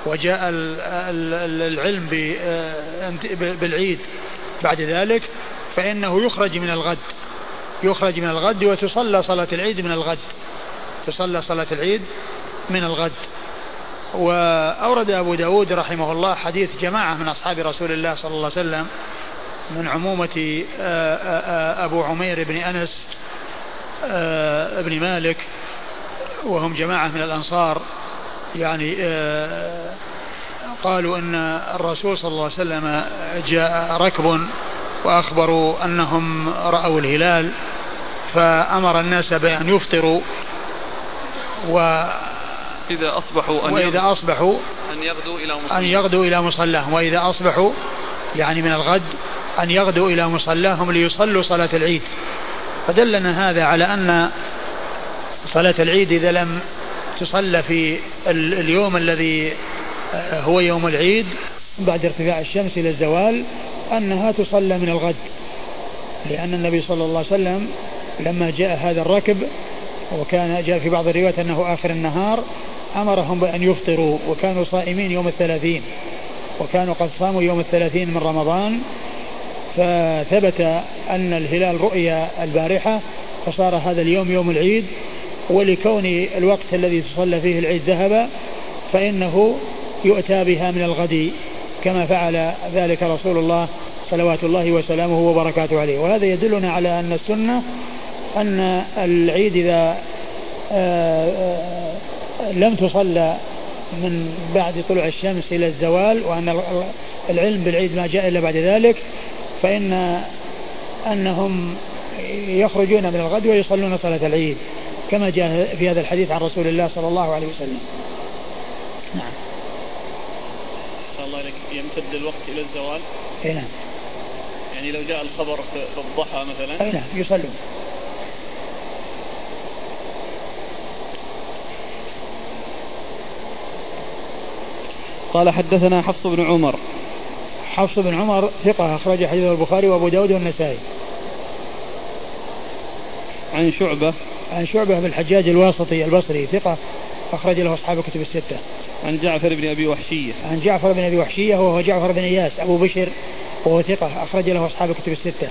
وجاء العلم بالعيد بعد ذلك فإنه يخرج من الغد. يخرج من الغد وتصلى صلاة العيد من الغد. تصلى صلاة العيد من الغد. وأورد أبو داود رحمه الله حديث جماعة من أصحاب رسول الله صلى الله عليه وسلم من عمومة آه، آه، آه، أبو عمير بن أنس بن مالك وهم جماعة من الأنصار. يعني قالوا أن الرسول صلى الله عليه وسلم جاء ركب وأخبروا أنهم رأوا الهلال فأمر الناس بأن يفطروا و إذا أصبحوا أن وإذا أصبحوا أن يغدوا إلى مصلاهم أن يغدوا إلى مصلاهم وإذا أصبحوا يعني من الغد أن يغدوا إلى مصلاهم ليصلوا صلاة العيد. فدلنا هذا على أن صلاة العيد إذا لم تصلى في اليوم الذي هو يوم العيد بعد ارتفاع الشمس إلى الزوال أنها تصلى من الغد لأن النبي صلى الله عليه وسلم لما جاء هذا الركب وكان جاء في بعض الروايات أنه آخر النهار أمرهم بأن يفطروا وكانوا صائمين يوم الثلاثين وكانوا قد صاموا يوم الثلاثين من رمضان. فثبت أن الهلال رؤيا البارحة فصار هذا اليوم يوم العيد ولكون الوقت الذي تصلى فيه العيد ذهب فإنه يؤتى بها من الغد. كما فعل ذلك رسول الله صلوات الله وسلامه وبركاته عليه. وهذا يدلنا على أن السنة أن العيد إذا آه، آه، لم تصلى من بعد طلوع الشمس إلى الزوال وأن العلم بالعيد ما جاء إلا بعد ذلك فإن أنهم يخرجون من الغد ويصلون صلاة العيد كما جاء في هذا الحديث عن رسول الله صلى الله عليه وسلم. نعم. الله عليك يمتد الوقت إلى الزوال. أي نعم. يعني لو جاء الخبر في الضحى مثلا. أي نعم يصلون قال حدثنا حفص بن عمر. حفص بن عمر ثقة أخرج حديثه البخاري وأبو داود والنسائي. عن شعبة. عن شعبة بن الحجاج الواسطي البصري ثقة أخرج له أصحاب الكتب الستة. عن جعفر بن أبي وحشية. عن جعفر بن أبي وحشية وهو جعفر بن إياس أبو بشر وهو ثقة أخرج له أصحاب الكتب الستة.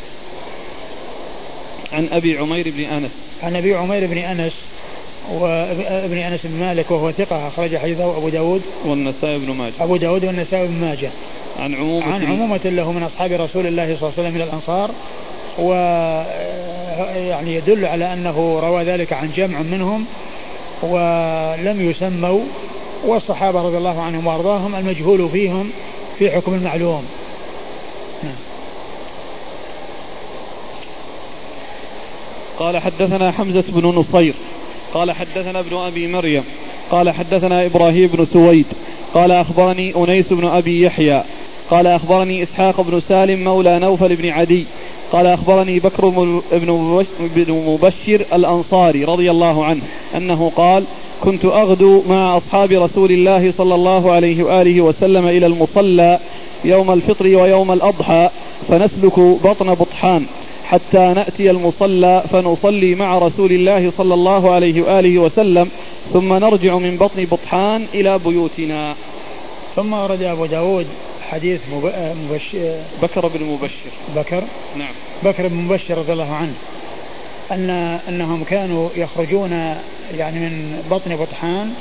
عن أبي عمير بن أنس. عن أبي عمير بن أنس وابن أنس بن مالك وهو ثقة أخرج حديثه أبو داود. والنسائي بن ماجه. أبو داود والنسائي بن ماجه. عن عمومة عن عمومة له من أصحاب رسول الله صلى الله عليه وسلم من الأنصار و يعني يدل على أنه روى ذلك عن جمع منهم ولم يسموا والصحابة رضي الله عنهم وأرضاهم المجهول فيهم في حكم المعلوم. نعم. قال حدثنا حمزة بن نصير. قال حدثنا ابن أبي مريم. قال حدثنا إبراهيم بن سويد. قال أخبرني أنيس بن أبي يحيى. قال أخبرني إسحاق بن سالم مولى نوفل بن عدي. قال أخبرني بكر بن مبشر الأنصاري رضي الله عنه أنه قال كنت أغدو مع أصحاب رسول الله صلى الله عليه وآله وسلم إلى المصلى يوم الفطر ويوم الأضحى فنسلك بطن بطحان حتى نأتي المصلى فنصلي مع رسول الله صلى الله عليه وآله وسلم ثم نرجع من بطن بطحان إلى بيوتنا. ثم ورد أبو داود حديث مبشر بكر بن مبشر. بكر. نعم. بكر بن مبشر رضي الله عنه. أن أنهم كانوا يخرجون يعني من بطن بطحان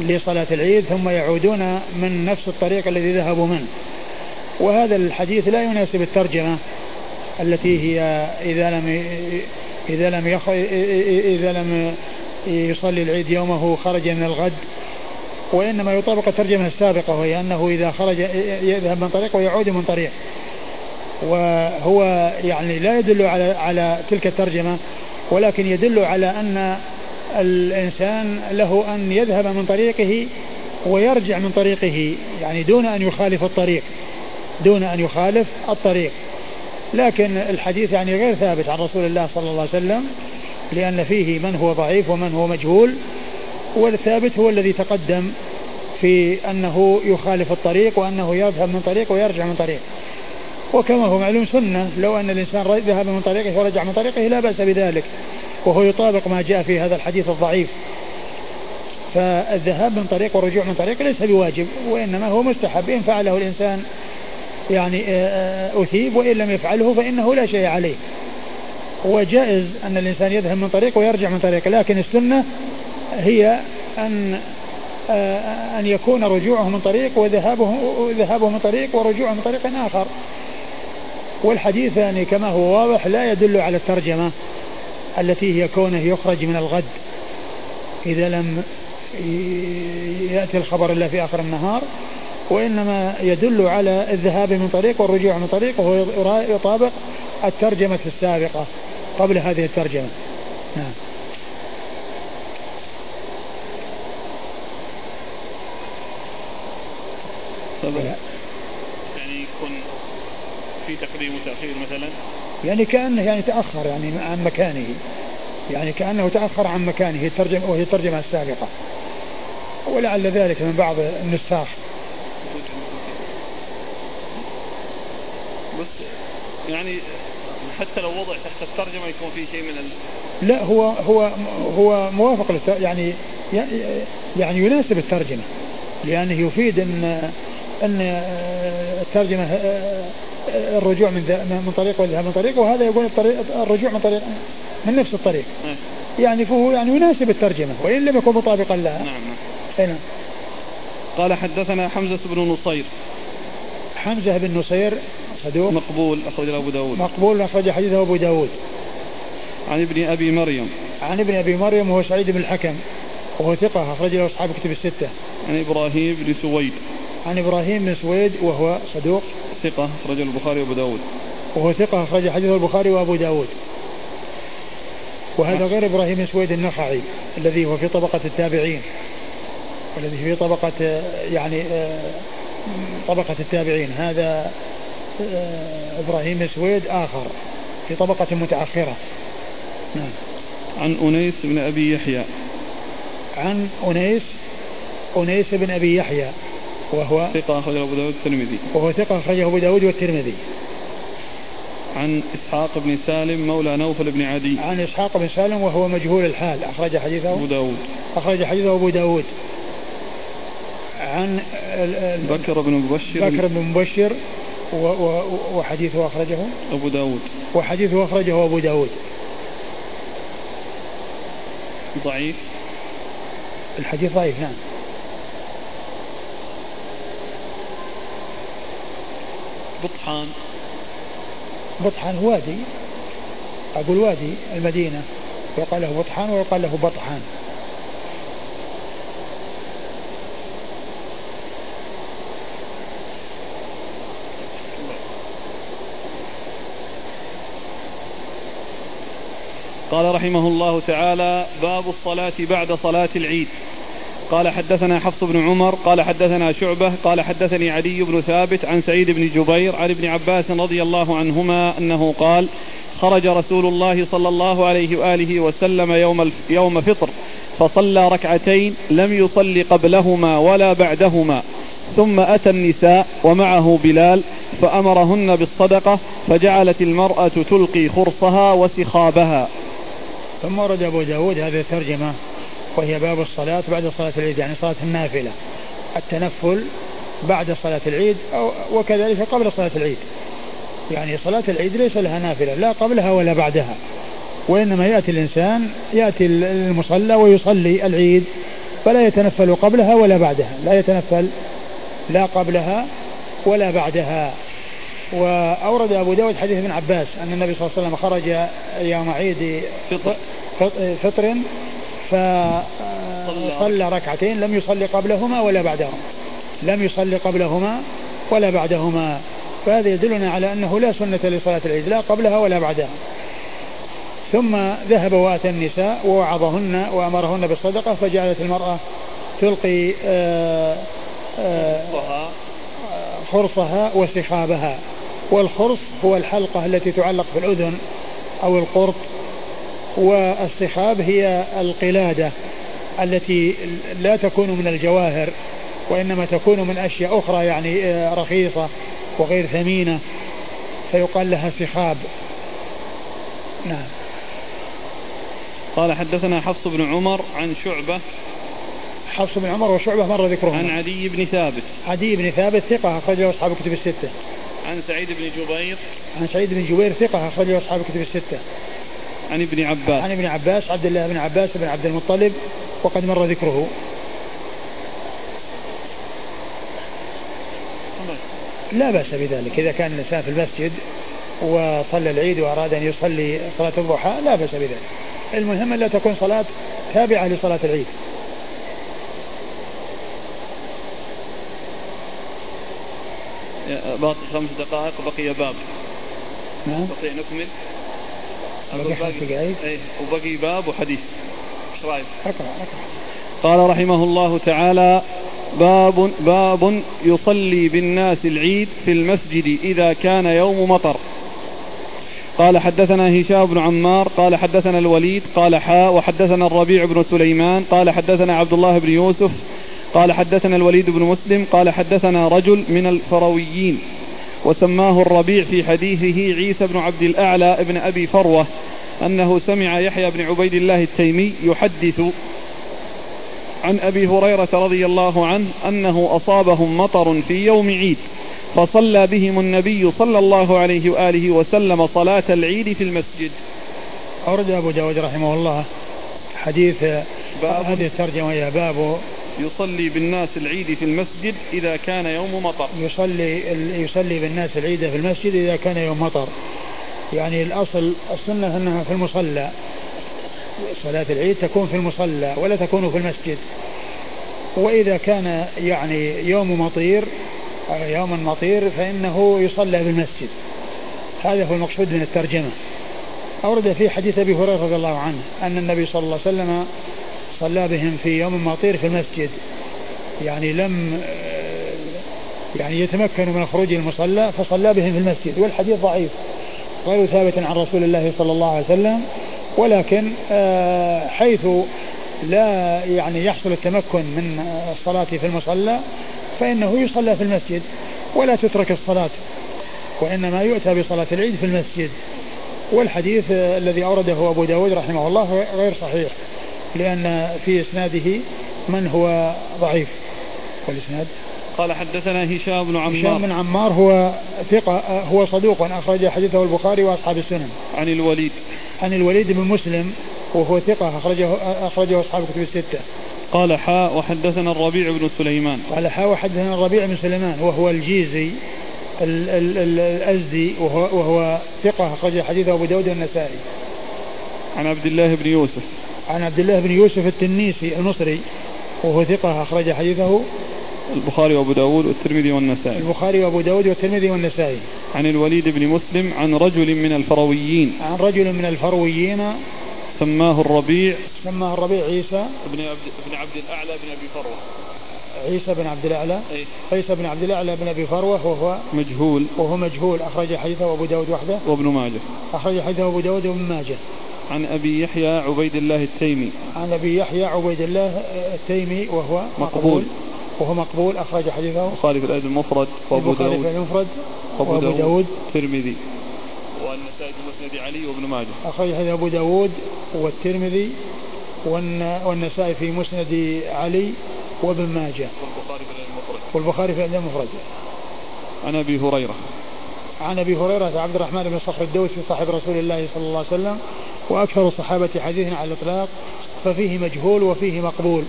لصلاة العيد ثم يعودون من نفس الطريق الذي ذهبوا منه. وهذا الحديث لا يناسب الترجمة التي هي إذا لم إذا لم يخ... إذا لم يصلي العيد يومه خرج من الغد وإنما يطابق الترجمة السابقة وهي أنه إذا خرج يذهب من طريق ويعود من طريق. وهو يعني لا يدل على على تلك الترجمة ولكن يدل على أن الإنسان له أن يذهب من طريقه ويرجع من طريقه يعني دون أن يخالف الطريق دون أن يخالف الطريق. لكن الحديث يعني غير ثابت عن رسول الله صلى الله عليه وسلم لأن فيه من هو ضعيف ومن هو مجهول والثابت هو الذي تقدم في أنه يخالف الطريق وأنه يذهب من طريق ويرجع من طريق. وكما هو معلوم سنة لو أن الإنسان ذهب من طريقه ورجع من طريقه لا بأس بذلك وهو يطابق ما جاء في هذا الحديث الضعيف. فالذهاب من طريق والرجوع من طريق ليس بواجب وإنما هو مستحب. إن فعله الإنسان يعني آه، آه، أثيب وإن لم يفعله فإنه لا شيء عليه. وجائز أن الإنسان يذهب من طريق ويرجع من طريق لكن السنة هي أن آه، أن يكون رجوعه من طريق وذهابه ذهابه من طريق ورجوعه من طريق آخر. والحديث يعني كما هو واضح لا يدل على الترجمة التي هي كونه يخرج من الغد إذا لم يأتي الخبر إلا في آخر النهار وإنما يدل على الذهاب من طريق والرجوع من طريق وهو يطابق الترجمة السابقة قبل هذه الترجمة. نعم. يعني يكون في تقديم وتأخير مثلا؟ يعني كأنه يعني تأخر يعني عن مكانه. يعني كأنه تأخر عن مكانه. الترجمة وهي الترجمة السابقة. ولعل ذلك من بعض النساخ. بس يعني حتى لو وضع تحت الترجمة يكون في شيء من ال... لا هو هو هو موافق يعني يعني يناسب الترجمة. لأنه يفيد أن أن الترجمة الرجوع من من طريق والذهاب من طريق وهذا يقول الطريق الرجوع من طريق من نفس الطريق. نعم. يعني فهو يعني يناسب الترجمة وإن لم يكن مطابقا لها. نعم نعم. نعم. قال حدثنا حمزة بن نصير. حمزة بن نصير صدوق. مقبول أخرج أبو داود. مقبول أخرج حديثه أبو داود. عن ابن أبي مريم. عن ابن أبي مريم وهو سعيد بن الحكم وهو ثقة أخرج له أصحاب كتب الستة. عن إبراهيم بن سويد. عن إبراهيم بن سويد وهو صدوق. ثقة أخرج البخاري وأبو داود. وهو ثقة أخرج حديثه البخاري وأبو داود. وهذا غير إبراهيم سويد النخعي الذي هو في طبقة التابعين. والذي في طبقة يعني طبقة التابعين. هذا إبراهيم سويد آخر في طبقة متأخرة. نعم. عن أنيس بن أبي يحيى. عن أنيس أنيس بن أبي يحيى. وهو ثقة أخرجه أبو داود والترمذي وهو ثقة أخرجه أبو داود والترمذي. عن إسحاق بن سالم مولى نوفل بن عدي. عن إسحاق بن سالم وهو مجهول الحال. أخرج حديثه. أبو داود. أخرج حديثه أبو داود. عن بكر بن مبشر. بكر بن مبشر وحديثه أخرجه. أبو داود. وحديثه أخرجه أبو داود. ضعيف. الحديث ضعيف نعم. بطحان. بطحان وادي. أقول وادي المدينة. يقال له بطحان ويقال له بطحان. قال رحمه الله تعالى باب الصلاة بعد صلاة العيد. قال حدثنا حفص بن عمر قال حدثنا شعبة قال حدثني علي بن ثابت عن سعيد بن جبير عن ابن عباس رضي الله عنهما أنه قال خرج رسول الله صلى الله عليه وآله وسلم يوم, يوم فطر فصلى ركعتين لم يصل قبلهما ولا بعدهما ثم أتى النساء ومعه بلال فأمرهن بالصدقة فجعلت المرأة تلقي خرصها وسخابها. ثم ورد أبو داود هذه الترجمة. وهي باب الصلاة بعد صلاة العيد يعني صلاة النافلة التنفل بعد صلاة العيد أو وكذلك قبل صلاة العيد. يعني صلاة العيد ليس لها نافلة لا قبلها ولا بعدها. وإنما يأتي الإنسان يأتي المصلى ويصلي العيد فلا يتنفل قبلها ولا بعدها. لا يتنفل لا قبلها ولا بعدها. وأورد أبو داود حديث ابن عباس أن النبي صلى الله عليه وسلم خرج يوم عيد فطر فصلى ركعتين لم يصلي قبلهما ولا بعدهما. لم يصلي قبلهما ولا بعدهما. فهذا يدلنا على أنه لا سنة لصلاة العيد لا قبلها ولا بعدها. ثم ذهب وأتى النساء ووعظهن وأمرهن بالصدقة فجعلت المرأة تلقي آه، آه، خرصها وسخابها. والخرص هو الحلقة التي تعلق في الأذن أو القرط. والسخاب هي القلادة التي لا تكون من الجواهر وإنما تكون من أشياء أخرى يعني آه، رخيصة وغير ثمينة فيقال لها سخاب نعم. قال حدثنا حفص بن عمر عن شعبة. حفص بن عمر وشعبة مر ذكرهم عن عدي بن ثابت. عدي بن ثابت ثقة أخرجه أصحاب الكتب الستة. عن سعيد بن جبير. عن سعيد بن جبير ثقة أخرجه أصحاب الكتب الستة. عن ابن عباس. عن ابن عباس عبد الله بن عباس بن عبد المطلب وقد مر ذكره. لا بأس بذلك. إذا كان الإنسان في المسجد وصلى العيد وأراد أن يصلي صلاة الضحى لا بأس بذلك. المهم لا تكون صلاة تابعة لصلاة العيد. باقي خمس دقائق بقي باب. نعم. بقي نكمل. وبقي باب وحديث. إيش رأيك؟ قال رحمه الله تعالى باب باب يصلي بالناس العيد في المسجد إذا كان يوم مطر. قال حدثنا هشام بن عمار قال حدثنا الوليد قال حاء وحدثنا الربيع بن سليمان قال حدثنا عبد الله بن يوسف قال حدثنا الوليد بن مسلم قال حدثنا رجل من الفرويين وسماه الربيع في حديثه عيسى بن عبد الأعلى بن أبي فروة أنه سمع يحيى بن عبيد الله التيمي يحدث عن أبي هريرة رضي الله عنه أنه أصابهم مطر في يوم عيد فصلى بهم النبي صلى الله عليه وآله وسلم صلاة العيد في المسجد. أورد أبو داود رحمه الله حديث باب هذه الترجمة هي باب يصلي بالناس العيد في المسجد إذا كان يوم مطر. يصلي يصلي بالناس العيد في المسجد إذا كان يوم مطر. يعني الأصل السنة أنها في المصلى. صلاة العيد تكون في المصلى ولا تكون في المسجد. وإذا كان يعني يوم مطير يوم مطير فإنه يصلى بالمسجد. هذا هو المقصود من الترجمة. أورد في حديث أبي هريرة رضي الله عنه أن النبي صلى الله عليه وسلم صلى بهم في يوم مطير في المسجد. يعني لم يعني يتمكنوا من خروج المصلى فصلى بهم في المسجد والحديث ضعيف. غير ثابت عن رسول الله صلى الله عليه وسلم ولكن آه، حيث لا يعني يحصل التمكن من الصلاة في المصلى فإنه يصلى في المسجد ولا تترك الصلاة وإنما يؤتى بصلاة العيد في المسجد. والحديث الذي أورده أبو داود رحمه الله غير صحيح. لأن في إسناده من هو ضعيف. والإسناد؟ قال حدثنا هشام بن عمار. هشام بن عمار هو ثقة هو صدوق أخرج حديثه البخاري وأصحاب السنن. عن الوليد. عن الوليد بن مسلم وهو ثقة أخرجه أخرجه أصحاب الكتب الستة. قال حاء وحدثنا الربيع بن سليمان. قال حاء وحدثنا الربيع بن سليمان وهو الجيزي الأزدي وهو, وهو ثقة أخرج حديثه أبو داود النسائي عن عبد الله بن يوسف. عن عبد الله بن يوسف التنيسي المصري وهو ثقة أخرج حديثه. البخاري وأبو داود والترمذي والنسائي. البخاري وأبو داود والترمذي والنسائي. عن الوليد بن مسلم عن رجل من الفرويين. عن رجل من الفرويين. سماه الربيع. سماه الربيع عيسى. بن عبد بن عبد الأعلى بن أبي فروة. عيسى بن عبد الأعلى. أي. عيسى بن عبد الأعلى بن أبي فروة وهو مجهول. وهو مجهول أخرج حديثه أبو داود وحده. وابن ماجه. أخرج حديثه أبو داود وابن ماجه. عن أبي يحيى عبيد الله التيمي. عن أبي يحيى عبيد الله التيمي وهو مقبول. وهو مقبول أخرج حديثه. البخاري في الأدب المفرد وأبو داود. المفرد وأبو داود. الترمذي والنسائي في مسند علي وابن ماجه. أخرج حديث أبو داود والترمذي والنسائي في مسند علي وابن ماجه. والبخاري في الأدب المفرد. والبخاري في الأدب المفرد. عن أبي هريرة. عن أبي هريرة عبد الرحمن بن صخر الدوسي صاحب رسول الله صلى الله عليه وسلم وأكثر الصحابة حديثا على الإطلاق ففيه مجهول وفيه مقبول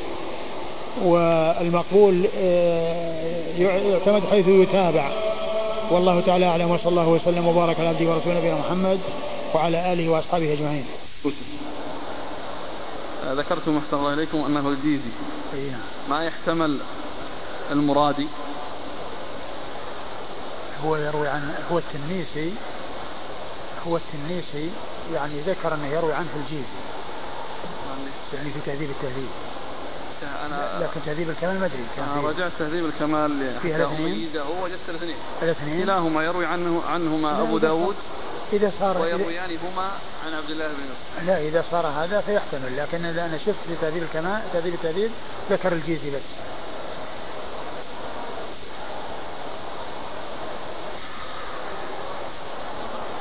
والمقبول آه، يعتمد حيث يتابع والله تعالى أعلم وصلى الله وسلم وبارك على عبده ورسوله نبينا محمد وعلى آله وأصحابه أجمعين. ذكرتم أحسن الله إليكم أنه الجيزي. نعم. ما يحتمل المرادي هو يروي عن هو التنيسي هو التنيسي يعني ذكر أنه يروي عنه الجيزي يعني في تهذيب التهذيب. أنا لكن تهذيب الكمال ما أدري أنا رجعت تهذيب الكمال فيها الاثنين؟ هو وجدت الاثنين. الاثنين؟ كلاهما يروي عنه عنهما أبو داود. إذا صار ويرويان هما عن عبد الله بن لا إذا صار هذا فيحتمل. لكن إذا أنا شفت في تهذيب الكمال تهذيب التهذيب ذكر الجيزي بس.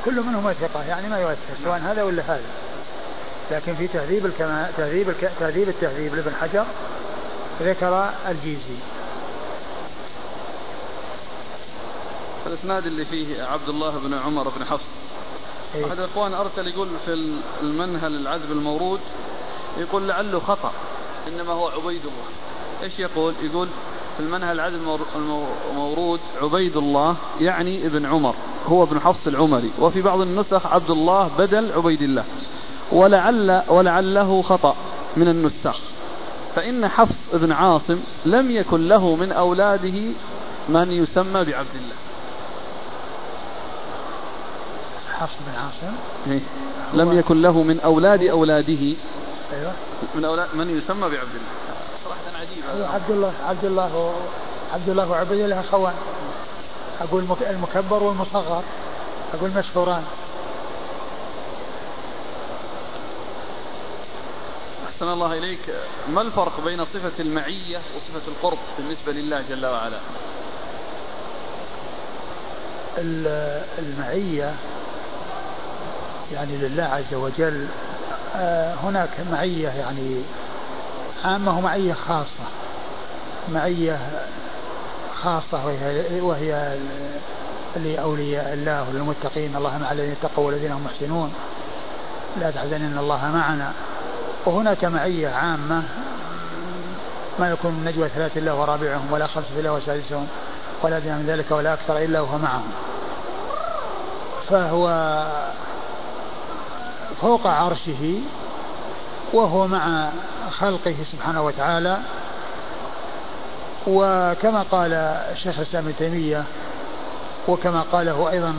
كل منهما ثقة يعني ما يؤثر سواء هذا ولا هذا. لكن في تهذيب الكمال تهذيب الك... تهذيب التهذيب لابن حجر ذكر الجيزي. الإسناد اللي فيه عبد الله بن عمر بن حفص. إيه؟ أحد الاخوان أرسل يقول في المنهل العذب المورود يقول لعله خطأ إنما هو عبيد الله. إيش يقول؟ يقول في المنهل العذب المورود عبيد الله يعني ابن عمر هو ابن حفص العمري وفي بعض النسخ عبد الله بدل عبيد الله ولعل ولعله خطأ من النساخ. فإن حفص بن عاصم لم يكن له من أولاده من يسمى بعبد الله حفص بن عاصم؟ إيه؟ لم يكن له من أولاد أولاده أيوة. من أولاد من يسمى بعبد الله عجيبة عبد الله عبد الله عبد الله وعبد الله أخوان. أقول المكبر والمصغر. أقول مشهوران. أحسن الله إليك. ما الفرق بين صفة المعية وصفة القرب بالنسبة لله جل وعلا؟ المعية يعني لله عز وجل. آه، هناك معية يعني عامة ومعية خاصة. معية خاصة وهي, وهي لأولياء الله وللمتقين الله مع الذين اتقوا والذين هم محسنون. لا تحزن إن الله معنا. وهناك معية عامة. ما يكون من نجوى ثلاثة الله ورابعهم ولا خمسة الله وسادسهم ولا أدنى من ذلك ولا أكثر إلا وهو معهم. فهو فوق عرشه وهو مع خلقه سبحانه وتعالى. وكما قال الشيخ الإسلام ابن تيمية وكما قاله أيضا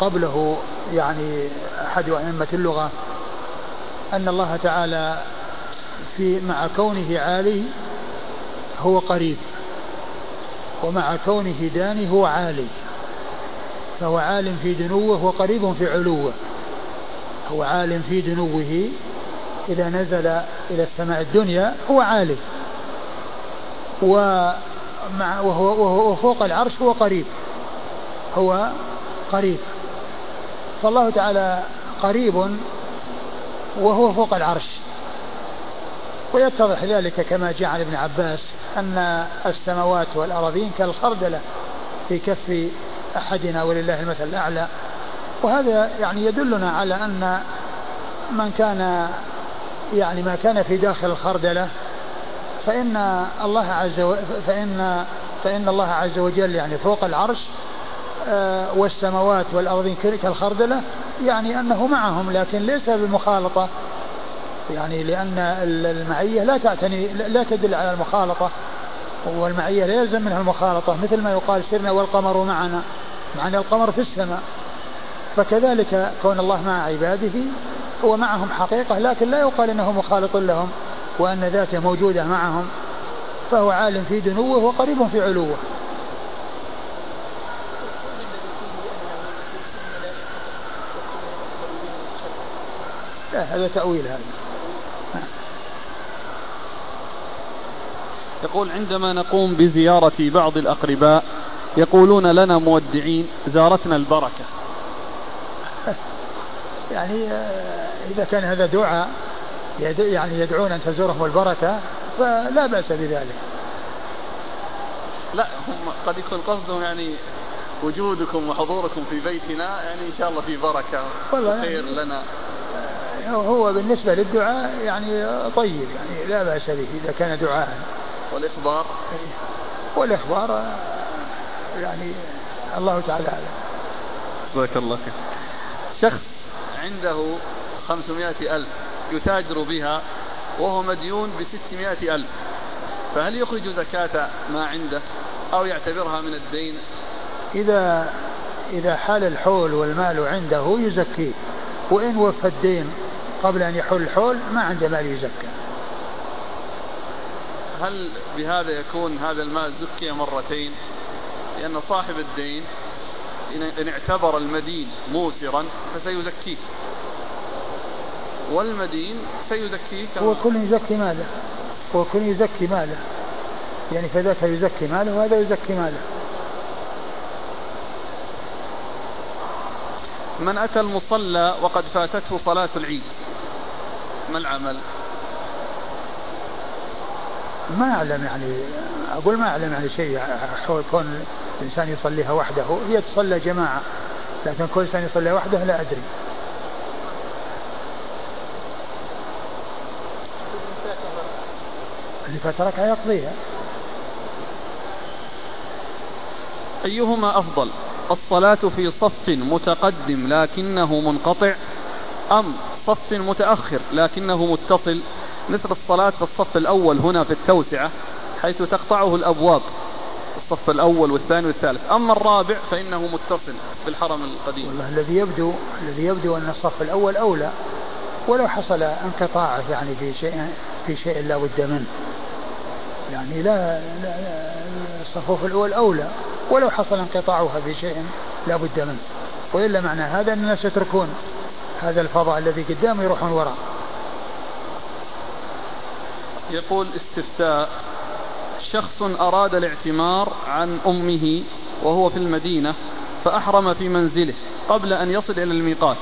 قبله يعني أحد أئمة اللغة أن الله تعالى في مع كونه عالي هو قريب ومع كونه داني هو عالي. فهو عال في دنوه وقريب في علوه. هو عال في دنوه إذا نزل إلى السماء الدنيا هو عالي ومع وهو, وهو فوق العرش هو قريب. هو قريب. فالله تعالى قريب وهو فوق العرش. ويتضح ذلك كما جاء عن ابن عباس أن السماوات والأراضين كالخردلة في كف أحدنا ولله المثل الأعلى. وهذا يعني يدلنا على أن من كان يعني ما كان في داخل الخردلة فإن الله عز وجل فإن فإن الله عز وجل يعني فوق العرش آه، والسماوات والأرضين كالخردلة يعني أنه معهم لكن ليس بالمخالطة. يعني لأن المعية لا تعتني لا تدل على المخالطة والمعية لا يلزم منها المخالطة مثل ما يقال سرنا والقمر معنا معنا القمر في السماء. فكذلك كون الله مع عباده هو معهم حقيقة لكن لا يقال إنه مخالط لهم وأن ذاته موجودة معهم فهو عالم في دنوه وقريب في علوه. لا هذا تأويل هذا. يقول عندما نقوم بزيارة بعض الأقرباء يقولون لنا مودعين زارتنا البركة. يعني آه، إذا كان هذا دعاء يعني يدعون أن تزورهم البركة فلا بأس بذلك. لا هم قد يكون قصدهم يعني وجودكم وحضوركم في بيتنا يعني إن شاء الله في بركة خير لنا. آه، هو بالنسبة للدعاء يعني طيب يعني لا بأس به إذا كان دعاء. والإخبار؟ والإخبار آه، يعني الله تعالى أعلم. جزاك الله خير. شخص عنده خمسمائة ألف يتاجر بها وهو مديون بستمائة ألف. فهل يخرج زكاة ما عنده أو يعتبرها من الدين؟ إذا إذا حال الحول والمال عنده يزكيه وإن وفى الدين قبل أن يحول الحول ما عنده مال يزكى. هل بهذا يكون هذا المال زكي مرتين؟ لأن صاحب الدين إن اعتبر المدين موسرا فسيزكيه. والمدين سيزكيه هو كل يزكي ماله. هو كل يزكي ماله. يعني فذاك يزكي ماله وهذا يزكي ماله. من أتى المصلى وقد فاتته صلاة العيد. ما العمل؟ ما أعلم يعني أقول ما أعلم يعني شيء حول كون الإنسان يصليها وحده هي تصلى جماعة لكن كل إنسان يصلي وحده لا أدري. اللي فتركها يقضيها. أيهما أفضل؟ الصلاة في صف متقدم لكنه منقطع أم صف متأخر لكنه متصل؟ مثل الصلاة في الصف الأول هنا في التوسعة حيث تقطعه الأبواب الصف الأول والثاني والثالث. أما الرابع فإنه متصل بالحرم القديم. والله الذي يبدو الذي يبدو أن الصف الأول أولى ولو حصل انقطاع يعني في شيء في شيء لا بد منه. يعني لا, لا, الصفوف الأول أولى ولو حصل انقطاعها في شيء لا بد منه. وإلا معنى هذا أن الناس يتركون هذا الفضاء الذي قدام يروحون وراء. يقول استفتاء. شخص أراد الاعتمار عن أمه وهو في المدينة فأحرم في منزله قبل أن يصل إلى الميقات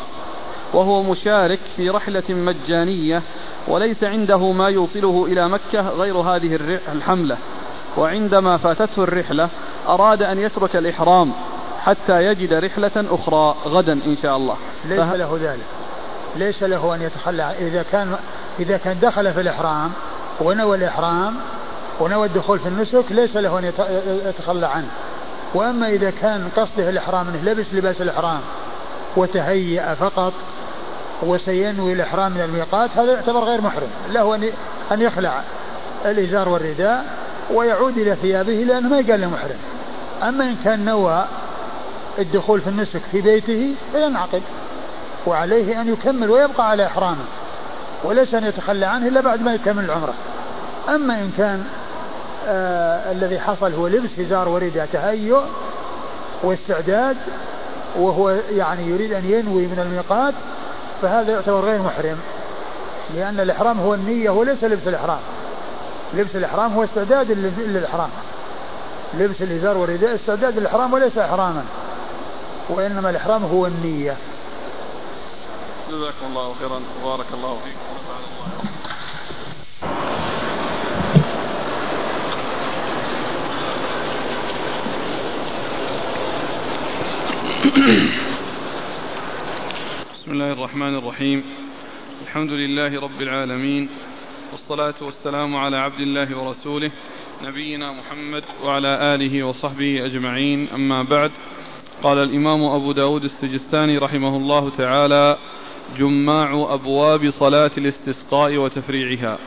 وهو مشارك في رحلة مجانية وليس عنده ما يوصله إلى مكة غير هذه الحملة. وعندما فاتته الرحلة أراد أن يترك الإحرام حتى يجد رحلة أخرى غدا إن شاء الله. ليس فه... له ذلك. ليس له أن يتخلى. إذا كان إذا كان دخل في الإحرام ونوى الإحرام ونوى الدخول في النسك ليس له أن يتخلى عنه. وأما إذا كان قصده الإحرام أنه لبس لباس الإحرام وتهيأ فقط وسينوي الإحرام من الميقات هذا يعتبر غير محرم. له أن يخلع الإزار والرداء ويعود إلى ثيابه لأنه ما يقال له محرم. أما إن كان نوى الدخول في النسك في بيته فينعقد وعليه أن يكمل ويبقى على إحرامه وليس أن يتخلى عنه إلا بعد ما يكمل العمرة. أما إن كان آه الذي حصل هو لبس إزار وردة تهيؤ واستعداد وهو يعني يريد أن ينوي من الميقات فهذا يعتبر غير محرم لأن الإحرام هو النية وليس لبس الإحرام. لبس الإحرام هو استعداد للإحرام. لبس الإزار والرداء استعداد للإحرام وليس إحراما وإنما الإحرام هو النية. جزاكم الله خيرا. وبارك الله فيكم. بسم الله الرحمن الرحيم. الحمد لله رب العالمين. والصلاة والسلام على عبد الله ورسوله نبينا محمد وعلى آله وصحبه أجمعين. أما بعد قال الإمام أبو داود السجستاني رحمه الله تعالى جماع أبواب صلاة الاستسقاء وتفريعها.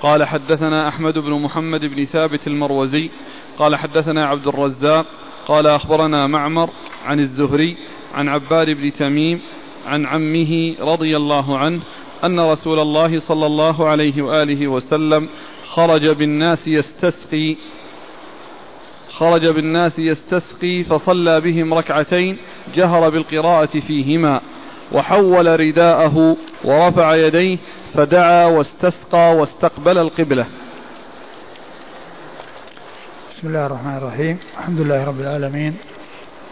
قال حدثنا أحمد بن محمد بن ثابت المروزي قال حدثنا عبد الرزاق قال أخبرنا معمر عن الزهري عن عباد بن تميم عن عمه رضي الله عنه أن رسول الله صلى الله عليه وآله وسلم خرج بالناس يستسقي خرج بالناس يستسقي فصلى بهم ركعتين جهر بالقراءة فيهما وحول رداءه ورفع يديه فدعا واستسقى واستقبل القبلة بسم الله الرحمن الرحيم. الحمد لله رب العالمين.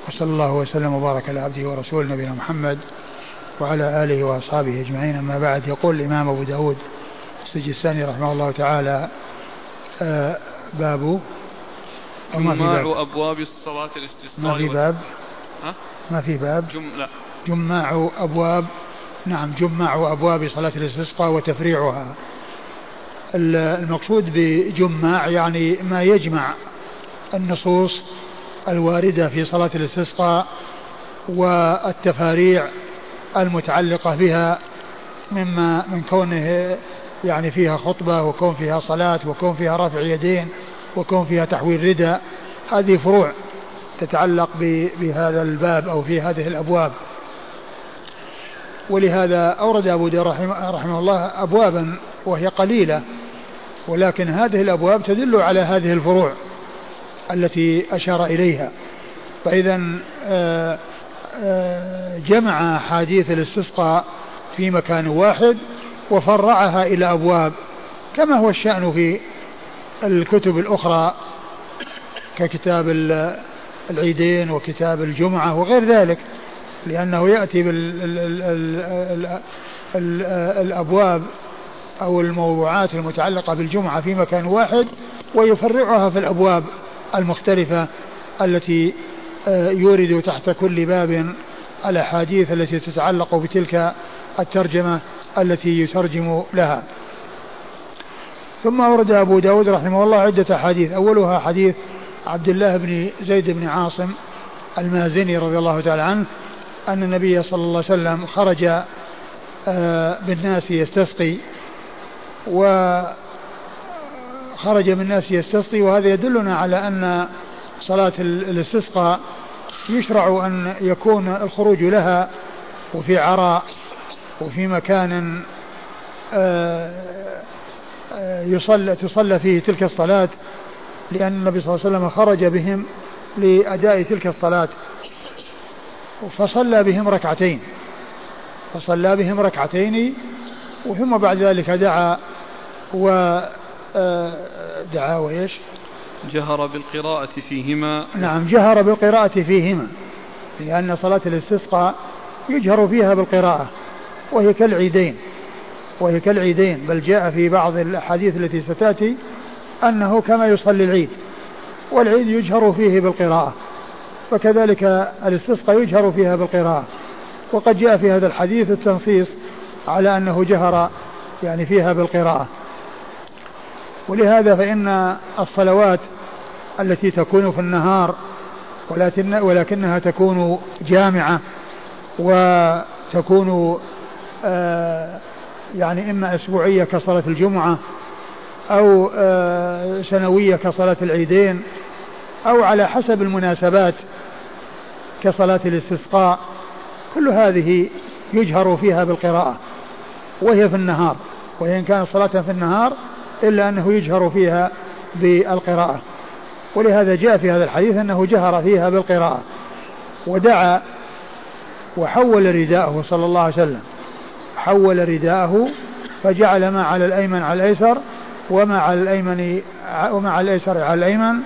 وصلى الله وسلم وبارك على عبده ورسوله نبينا محمد وعلى آله وأصحابه أجمعين. أما بعد يقول الإمام أبو داود السجستاني رحمه الله تعالى آه باب جماع أبواب الصلاة الاستسقاء ما في باب. ها؟ ما في باب. جماع أبواب. نعم جماع أبواب صلاة الاستسقاء وتفريعها. المقصود بجماع يعني ما يجمع النصوص الواردة في صلاة الاستسقاء والتفاريع المتعلقة بها مما من كونه يعني فيها خطبة وكون فيها صلاة وكون فيها رفع يدين وكون فيها تحويل رداء. هذه فروع تتعلق بهذا الباب أو في هذه الأبواب. ولهذا أورد أبو داود رحمه, رحمه الله أبوابا وهي قليلة ولكن هذه الأبواب تدل على هذه الفروع. التي أشار إليها. فإذا آه، آه، جمع أحاديث الاستسقاء في مكان واحد وفرعها إلى أبواب كما هو الشأن في الكتب الأخرى ككتاب العيدين وكتاب الجمعة وغير ذلك لأنه يأتي بالأبواب أو الموضوعات المتعلقة بالجمعة في مكان واحد ويفرعها في الأبواب. المختلفة التي آه، يورد تحت كل باب الأحاديث التي تتعلق بتلك الترجمة التي يترجم لها. ثم ورد أبو داود رحمه الله عدة أحاديث. أولها حديث عبد الله بن زيد بن عاصم المازني رضي الله تعالى عنه أن النبي صلى الله عليه وسلم خرج آه، بالناس يستسقي وخرج بالناس يستسقي وهذا يدلنا على أن صلاة الاستسقاء يشرع أن يكون الخروج لها وفي عراء وفي مكان آه، آه، يصلى تصلى فيه تلك الصلاة لأن النبي صلى الله عليه وسلم خرج بهم لأداء تلك الصلاة. فصلى بهم ركعتين. فصلى بهم ركعتين وثم بعد ذلك دعا و دعا وإيش جهر بالقراءة فيهما. نعم جهر بالقراءة فيهما لأن صلاة الاستسقاء يجهر فيها بالقراءة وهي كالعيدين وهي كالعيدين بل جاء في بعض الأحاديث التي ستأتي أنه كما يصلي العيد والعيد يجهر فيه بالقراءة فكذلك الاستسقاء يجهر فيها بالقراءة وقد جاء في هذا الحديث التنصيص على أنه جهر يعني فيها بالقراءة. ولهذا فإن الصلوات التي تكون في النهار ولكن ولكنها تكون جامعة وتكون آه يعني إما أسبوعية كصلاة الجمعة أو آه سنوية كصلاة العيدين أو على حسب المناسبات كصلاة الاستسقاء كل هذه يجهر فيها بالقراءة وهي في النهار وإن كانت صلاة في النهار إلا أنه يجهر فيها بالقراءة. ولهذا جاء في هذا الحديث أنه جهر فيها بالقراءة ودعا وحول رداءه صلى الله عليه وسلم. حول رداءه فجعل ما على الأيمن على الأيسر وما على الأيمن وما على الأيسر على الأيمن.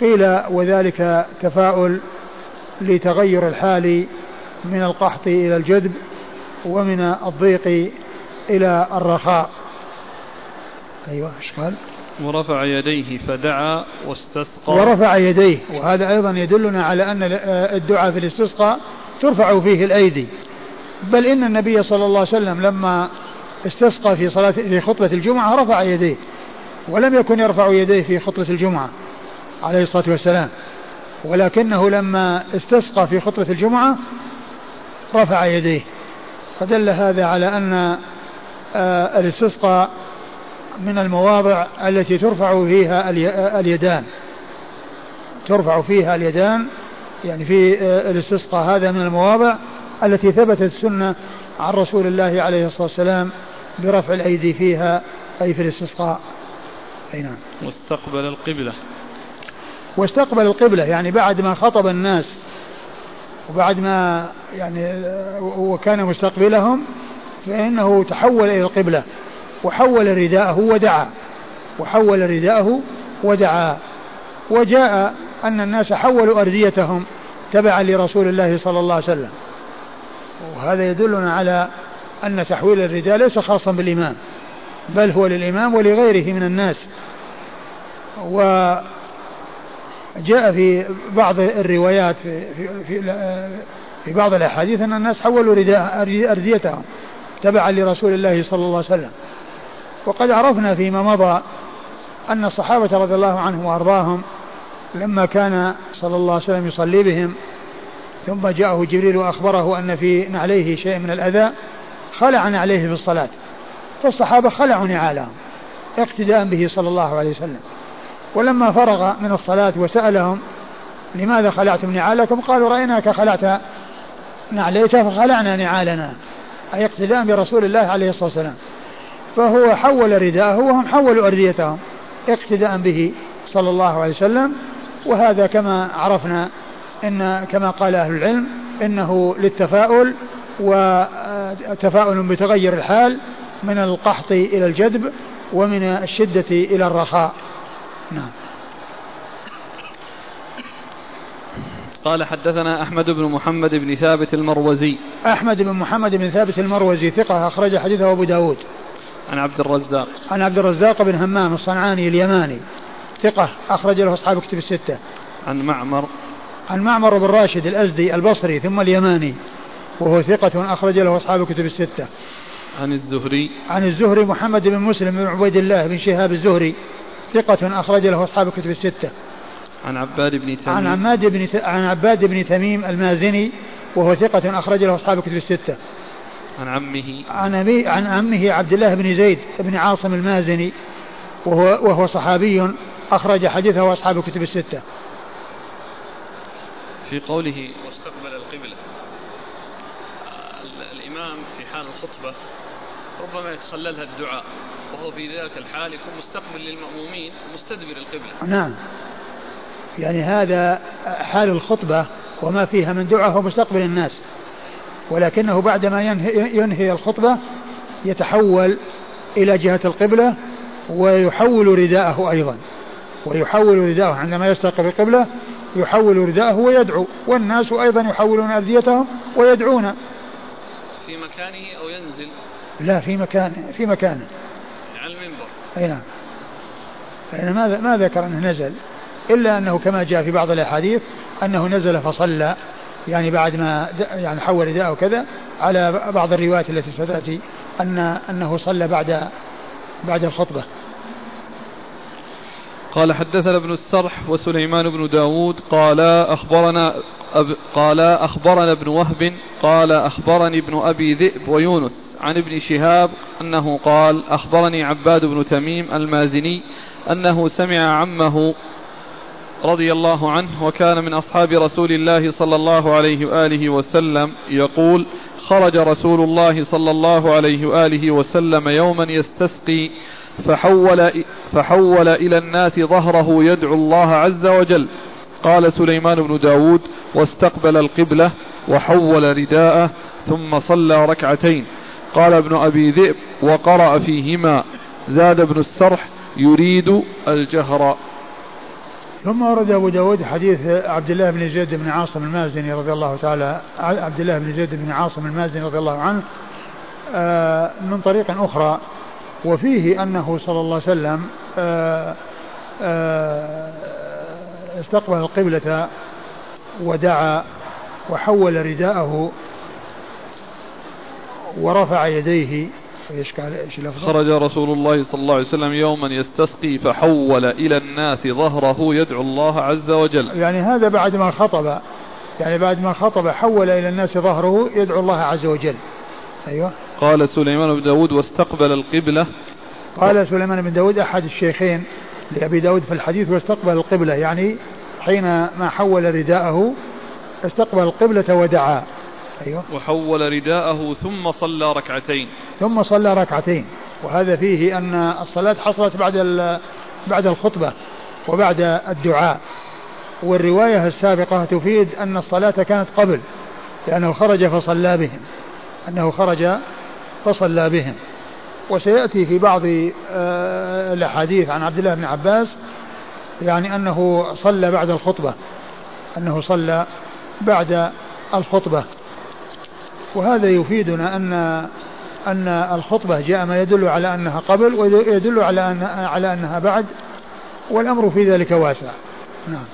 قيل وذلك تفاؤل لتغير الحال من القحط إلى الجدب ومن الضيق إلى الرخاء. أيوة إيش قال؟ ورفع يديه فدعا واستسقى. ورفع يديه وهذا أيضا يدلنا على أن الدعاء في الاستسقاء ترفع فيه الأيدي. بل إن النبي صلى الله عليه وسلم لما استسقى في صلاة في خطبة الجمعة رفع يديه ولم يكن يرفع يديه في خطبة الجمعة عليه الصلاة والسلام. ولكنه لما استسقى في خطبة الجمعة رفع يديه. فدل هذا على أن آه، الاستسقاء من المواضع التي ترفع فيها اليدان. ترفع فيها اليدان يعني في آه، الاستسقاء. هذا من المواضع التي ثبتت السنة عن رسول الله عليه الصلاة والسلام برفع الأيدي فيها أي في الاستسقاء. أي نعم. واستقبل القبلة. واستقبل القبلة يعني بعد ما خطب الناس وبعد ما يعني وكان مستقبلهم فإنه تحول إلى القبلة. وحول رداءه ودعا. وحول رداءه ودعا. وجاء أن الناس حولوا أرديتهم تبعا لرسول الله صلى الله عليه وسلم. وهذا يدلنا على أن تحويل الرداء ليس خاصا بالإمام بل هو للإمام ولغيره من الناس. وجاء في بعض الروايات في, في, في, بعض الأحاديث أن الناس حولوا رداء أرديتهم تبعا لرسول الله صلى الله عليه وسلم. وقد عرفنا فيما مضى أن الصحابة رضي الله عنهم وأرضاهم لما كان صلى الله عليه وسلم يصلي بهم ثم جاءه جبريل وأخبره أن في نعليه شيء من الأذى خلع نعليه في الصلاة فالصحابة خلعوا نعالهم اقتداء به صلى الله عليه وسلم. ولما فرغ من الصلاة وسألهم لماذا خلعتم نعالكم؟ قالوا رأيناك خلعت نعليك فخلعنا نعالنا. أي اقتداء برسول الله عليه الصلاة والسلام. فهو حول رداءه وهم حولوا أرديتهم اقتداء به صلى الله عليه وسلم وهذا كما عرفنا إن كما قال أهل العلم إنه للتفاؤل وتفاؤل بتغير الحال من القحط إلى الجدب ومن الشدة إلى الرخاء. نعم. قال حدثنا أحمد بن محمد بن ثابت المروزي. أحمد بن محمد بن ثابت المروزي ثقة أخرج حديثه أبو داود. عن عبد الرزاق. عن عبد الرزاق بن همام الصنعاني اليماني. ثقة أخرج له أصحاب كتب الستة. عن معمر. عن معمر بن راشد الأزدي البصري ثم اليماني. وهو ثقة أخرج له أصحاب كتب الستة. عن الزهري. عن الزهري محمد بن مسلم بن عبيد الله بن شهاب الزهري. ثقة أخرج له أصحاب كتب الستة. عن عباد بن تميم. عن عماد بن ت... عن عباد بن تميم المازني. وهو ثقة أخرج له أصحاب كتب الستة. عن عمه. عن أبي عن عمه عبد الله بن زيد بن عاصم المازني وهو وهو صحابي أخرج حديثه أصحاب كتب الستة. في قوله واستقبل القبلة. الإمام في حال الخطبة ربما يتخللها الدعاء وهو في ذاك الحال يكون مستقبل للمأمومين ومستدبر القبلة. نعم. يعني هذا حال الخطبة وما فيها من دعاء هو مستقبل الناس. ولكنه بعدما ينهي, ينهي الخطبة يتحول إلى جهة القبلة ويحول رداءه أيضا. ويحول رداءه عندما يستقبل القبلة يحول رداءه ويدعو. والناس أيضا يحولون أرديتهم ويدعون. في مكانه أو ينزل؟ لا في مكان في مكانه على المنبر. أي نعم. فإن ما ما ذكر أنه نزل؟ إلا أنه كما جاء في بعض الأحاديث أنه نزل فصلى. يعني بعد ما يعني حول رداءه وكذا على بعض الروايات التي ستأتي أن أنه صلى بعد بعد الخطبة. قال حدثنا ابن السرح وسليمان بن داود قال أخبرنا أب قال أخبرنا ابن وهب قال أخبرني ابن أبي ذئب ويونس عن ابن شهاب أنه قال أخبرني عباد بن تميم المازني أنه سمع عمه رضي الله عنه وكان من أصحاب رسول الله صلى الله عليه وآله وسلم يقول خرج رسول الله صلى الله عليه وآله وسلم يوما يستسقي فحول, فحول إلى الناس ظهره يدعو الله عز وجل. قال سليمان بن داود واستقبل القبلة وحول رداءه ثم صلى ركعتين. قال ابن أبي ذئب وقرأ فيهما. زاد ابن السرح يريد الجهر. ثم ورد أبو داود حديث عبد الله بن زيد بن عاصم المازني رضي الله تعالى عبد الله بن زيد بن عاصم المازني رضي الله عنه آه، من طريق أخرى وفيه أنه صلى الله عليه وسلم آه، آه، استقبل القبلة ودعا وحول رداءه ورفع يديه إيش قال إيش خرج رسول الله صلى الله عليه وسلم يوما يستسقي فحول إلى الناس ظهره يدعو الله عز وجل. يعني هذا بعد ما خطب يعني بعد ما خطب حول إلى الناس ظهره يدعو الله عز وجل. أيوه. قال سليمان بن داود واستقبل القبلة. قال سليمان بن داود أحد الشيخين لأبي داود في الحديث واستقبل القبلة يعني حين ما حول رداءه استقبل القبلة ودعا. أيوة. وحول رداءه ثم صلى ركعتين. ثم صلى ركعتين. وهذا فيه أن الصلاة حصلت بعد بعد الخطبة وبعد الدعاء. والرواية السابقة تفيد أن الصلاة كانت قبل لأنه خرج فصلى بهم. أنه خرج فصلى بهم. وسيأتي في بعض آه، الأحاديث عن عبد الله بن عباس يعني أنه صلى بعد الخطبة. أنه صلى بعد الخطبة. وهذا يفيدنا أن أن الخطبة جاء ما يدل على أنها قبل ويدل على أن على أنها بعد والأمر في ذلك واسع. نعم.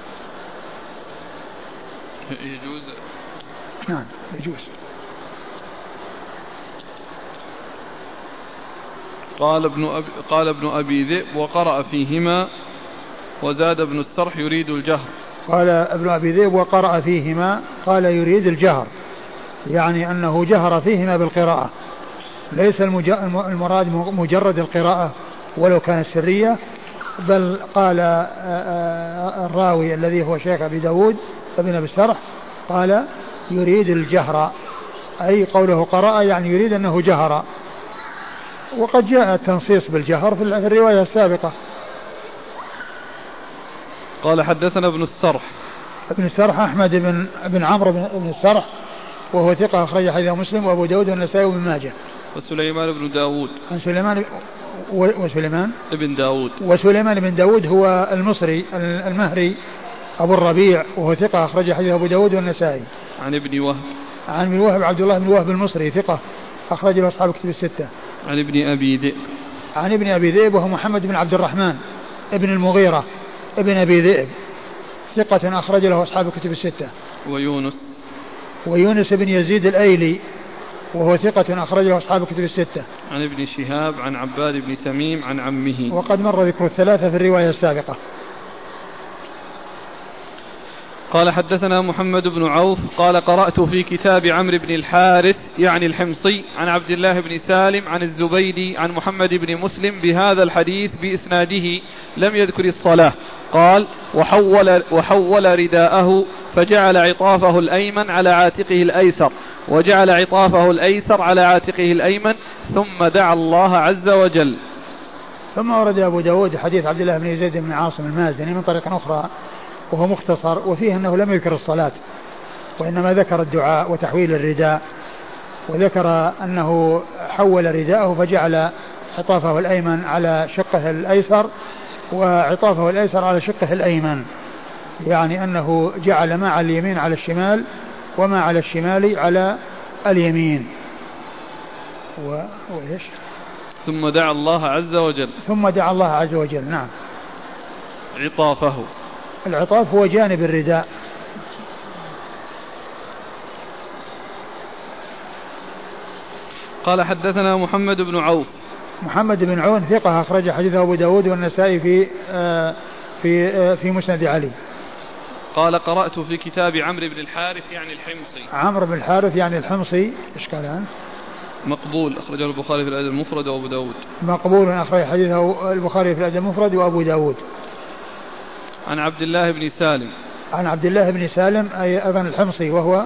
يجوز؟ نعم يجوز. قال ابن أبي قال ابن أبي ذئب وقرأ فيهما وزاد ابن السرح يريد الجهر. قال ابن أبي ذئب وقرأ فيهما قال يريد الجهر. يعني أنه جهر فيهما بالقراءة. ليس المراد مجرد القراءة ولو كانت سرية بل قال الراوي الذي هو شيخ أبي داود ابن أبي السرح قال يريد الجهر. أي قوله قرأ يعني يريد أنه جهر. وقد جاء التنصيص بالجهر في الرواية السابقة. قال حدثنا ابن السرح. ابن السرح أحمد بن بن عمرو بن السرح. وهو ثقة أخرج حديث مسلم وأبو داود والنسائي وابن ماجه. وسليمان بن داود. عن سليمان وسليمان؟ ابن داود. وسليمان بن داود هو المصري المهري أبو الربيع وهو ثقة أخرج حديث أبو داود والنسائي. عن ابن وهب. عن ابن وهب عبد الله بن وهب المصري ثقة أخرج له أصحاب كتب الستة. عن ابن أبي ذئب. عن ابن أبي ذئب وهو محمد بن عبد الرحمن ابن المغيرة ابن أبي ذئب. ثقة أخرج له أصحاب الكتب الستة. ويونس. ويونس بن يزيد الأيلي وهو ثقة أخرجه أصحاب الكتب الستة. عن ابن شهاب عن عباد بن تميم عن عمه. وقد مر ذكر الثلاثة في الرواية السابقة. قال حدثنا محمد بن عوف قال قرأت في كتاب عمرو بن الحارث يعني الحمصي عن عبد الله بن سالم عن الزبيدي عن محمد بن مسلم بهذا الحديث بإسناده لم يذكر الصلاة قال وحول, وحول رداءه فجعل عطافه الأيمن على عاتقه الأيسر وجعل عطافه الأيسر على عاتقه الأيمن ثم دعا الله عز وجل. ثم ورد أبو داود حديث عبد الله بن زيد بن عاصم المازني من طريق أخرى وهو مختصر وفيه أنه لم يذكر الصلاة وإنما ذكر الدعاء وتحويل الرداء وذكر أنه حول رداءه فجعل عطافه الأيمن على شقه الأيسر وعطافه الأيسر على شقه الأيمن يعني أنه جعل ما على اليمين على الشمال وما على الشمال على اليمين. و... وإيش؟ ثم دعا الله عز وجل. ثم دعا الله عز وجل نعم. عطافه. العطاف هو جانب الرداء. قال حدثنا محمد بن عوف. محمد بن عون ثقة أخرج حديثه أبو داود والنسائي في آه في آه في مسند علي. قال قرأت في كتاب عمرو بن الحارث يعني الحمصي. عمرو بن الحارث يعني الحمصي. إيش قال عنه؟ مقبول أخرجه البخاري في الأدب المفرد وأبو داود. مقبول أخرج حديثه البخاري في الأدب المفرد وأبو داود. عن عبد الله بن سالم. عن عبد الله بن سالم أي أيضا الحمصي وهو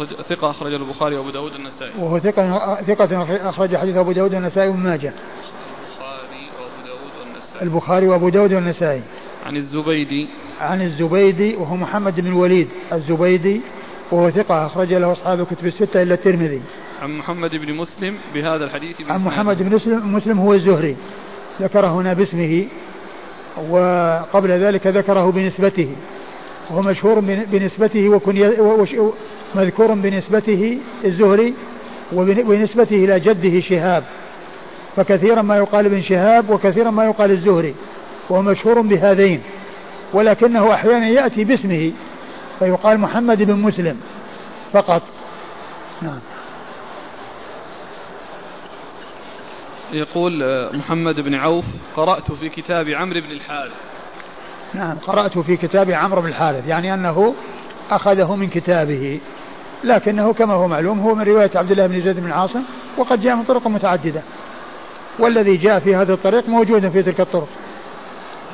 أخرج ثقة أخرج البخاري وأبو داود والنسائي وهو ثقة ثقة أخرج حديث أبو داود والنسائي وابن ماجه. البخاري وأبو داود والنسائي البخاري وأبو داود والنسائي عن الزبيدي. عن الزبيدي وهو محمد بن الوليد الزبيدي وهو ثقة أخرج له أصحاب الكتب الستة إلا الترمذي. عن محمد بن مسلم بهذا الحديث عن محمد بن مسلم, مسلم هو الزهري. ذكر هنا باسمه. وقبل ذلك ذكره بنسبته. وهو مشهور بنسبته وكن مذكور بنسبته الزهري وبنسبته إلى جده شهاب. فكثيرا ما يقال ابن شهاب وكثيرا ما يقال الزهري وهو مشهور بهذين. ولكنه أحيانا يأتي باسمه فيقال محمد بن مسلم فقط. نعم. يقول آه، محمد بن عوف قرأت في كتاب عمرو بن الحارث. نعم قرأت في كتاب عمرو بن الحارث يعني أنه أخذه من كتابه. لكنه كما هو معلوم هو من رواية عبد الله بن زيد بن عاصم وقد جاء من طرق متعددة. والذي جاء في هذا الطريق موجود في تلك الطرق.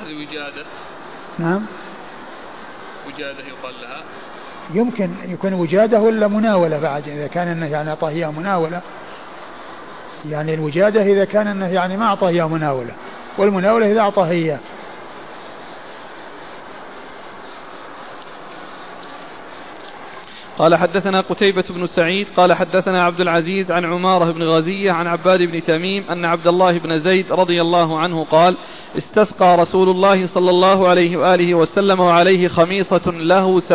هذه وجادة. نعم. وجادة يقال لها. يمكن يكون وجادة ولا مناولة بعد إذا كان أنه يعني أعطاه إياه مناولة. يعني الوجادة إذا كان أنه يعني ما أعطاه إياه مناولة والمناولة إذا أعطاه إياه قال حدثنا قتيبة بن سعيد قال حدثنا عبد العزيز عن عمارة بن غزية عن عباد بن تميم أن عبد الله بن زيد رضي الله عنه قال استسقى رسول الله صلى الله عليه وآله وسلم وعليه خميصة له س...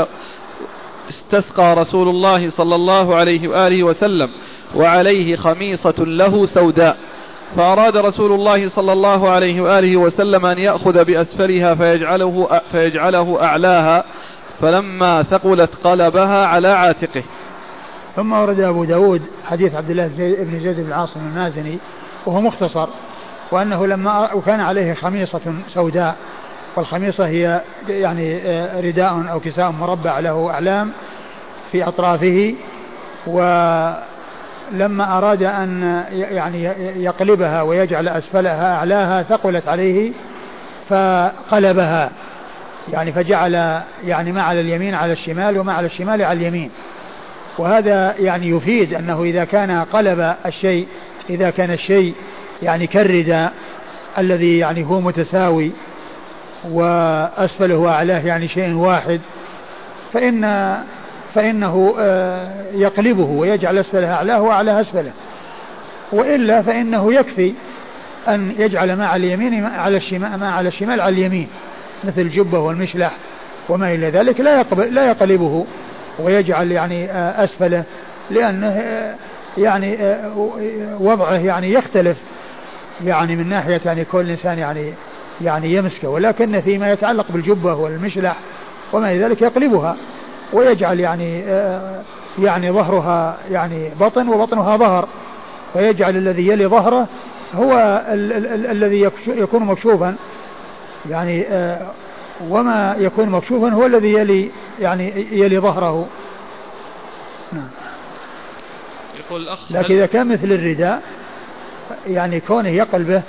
استسقى رسول الله صلى الله عليه وآله وسلم وعليه خميصة له سوداء. فأراد رسول الله صلى الله عليه وآله وسلم أن يأخذ بأسفلها فيجعله, فيجعله أعلاها فلما ثقلت قلبها على عاتقه. ثم ورد أبو داود حديث عبد الله بن زيد بن عاصم المازني وهو مختصر وأنه لما وكان عليه خميصة سوداء والخميصة هي يعني آه، رداء أو كساء مربع له أعلام في أطرافه ولما أراد أن يعني يقلبها ويجعل أسفلها أعلاها ثقلت عليه فقلبها. يعني فجعل يعني ما على اليمين على الشمال وما على الشمال على اليمين. وهذا يعني يفيد أنه إذا كان قلب الشيء إذا كان الشيء يعني كالرداء الذي يعني هو متساوي وأسفله وأعلاه يعني شيء واحد فإن فإنه آه، يقلبه ويجعل أسفله أعلاه وأعلاه أسفله. وإلا فإنه يكفي أن يجعل ما على اليمين على الشمال ما على الشمال على اليمين. مثل الجبة والمشلح وما إلى ذلك لا يقبل لا يقلبه ويجعل يعني آه، أسفله لأنه آه، يعني وضعه يعني يختلف يعني من ناحية يعني كل إنسان يعني يعني يمسكه. ولكن فيما يتعلق بالجبة والمشلح وما إلى ذلك يقلبها ويجعل يعني آه، يعني ظهرها يعني بطن وبطنها ظهر. ويجعل الذي يلي ظهره هو ال ال الذي يكون مكشوفا. يعني آه، وما يكون مكشوفا هو الذي يلي يعني يلي ظهره. نعم. يقول الأخ لكن إذا كان مثل الرداء يعني كونه يقلبه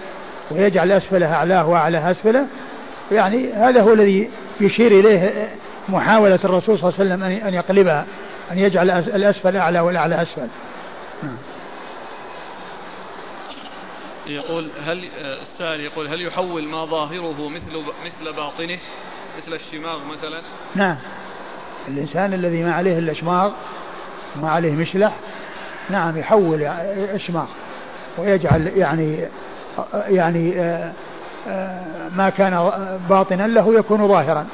ويجعل أسفله أعلاه وأعلاه أسفله يعني هذا هو الذي يشير إليه محاولة الرسول صلى الله عليه وسلم أن يقلبها أن يجعل الأسفل أعلى والأعلى أسفل. نعم. يقول هل السائل يقول هل يحول ما ظاهره مثل مثل باطنه مثل الشماغ مثلا؟ نعم. الإنسان الذي ما عليه إلا شماغ ما عليه مشلح نعم يحول الشماغ ويجعل يعني يعني آه، آه، ما كان باطنا له يكون ظاهرا.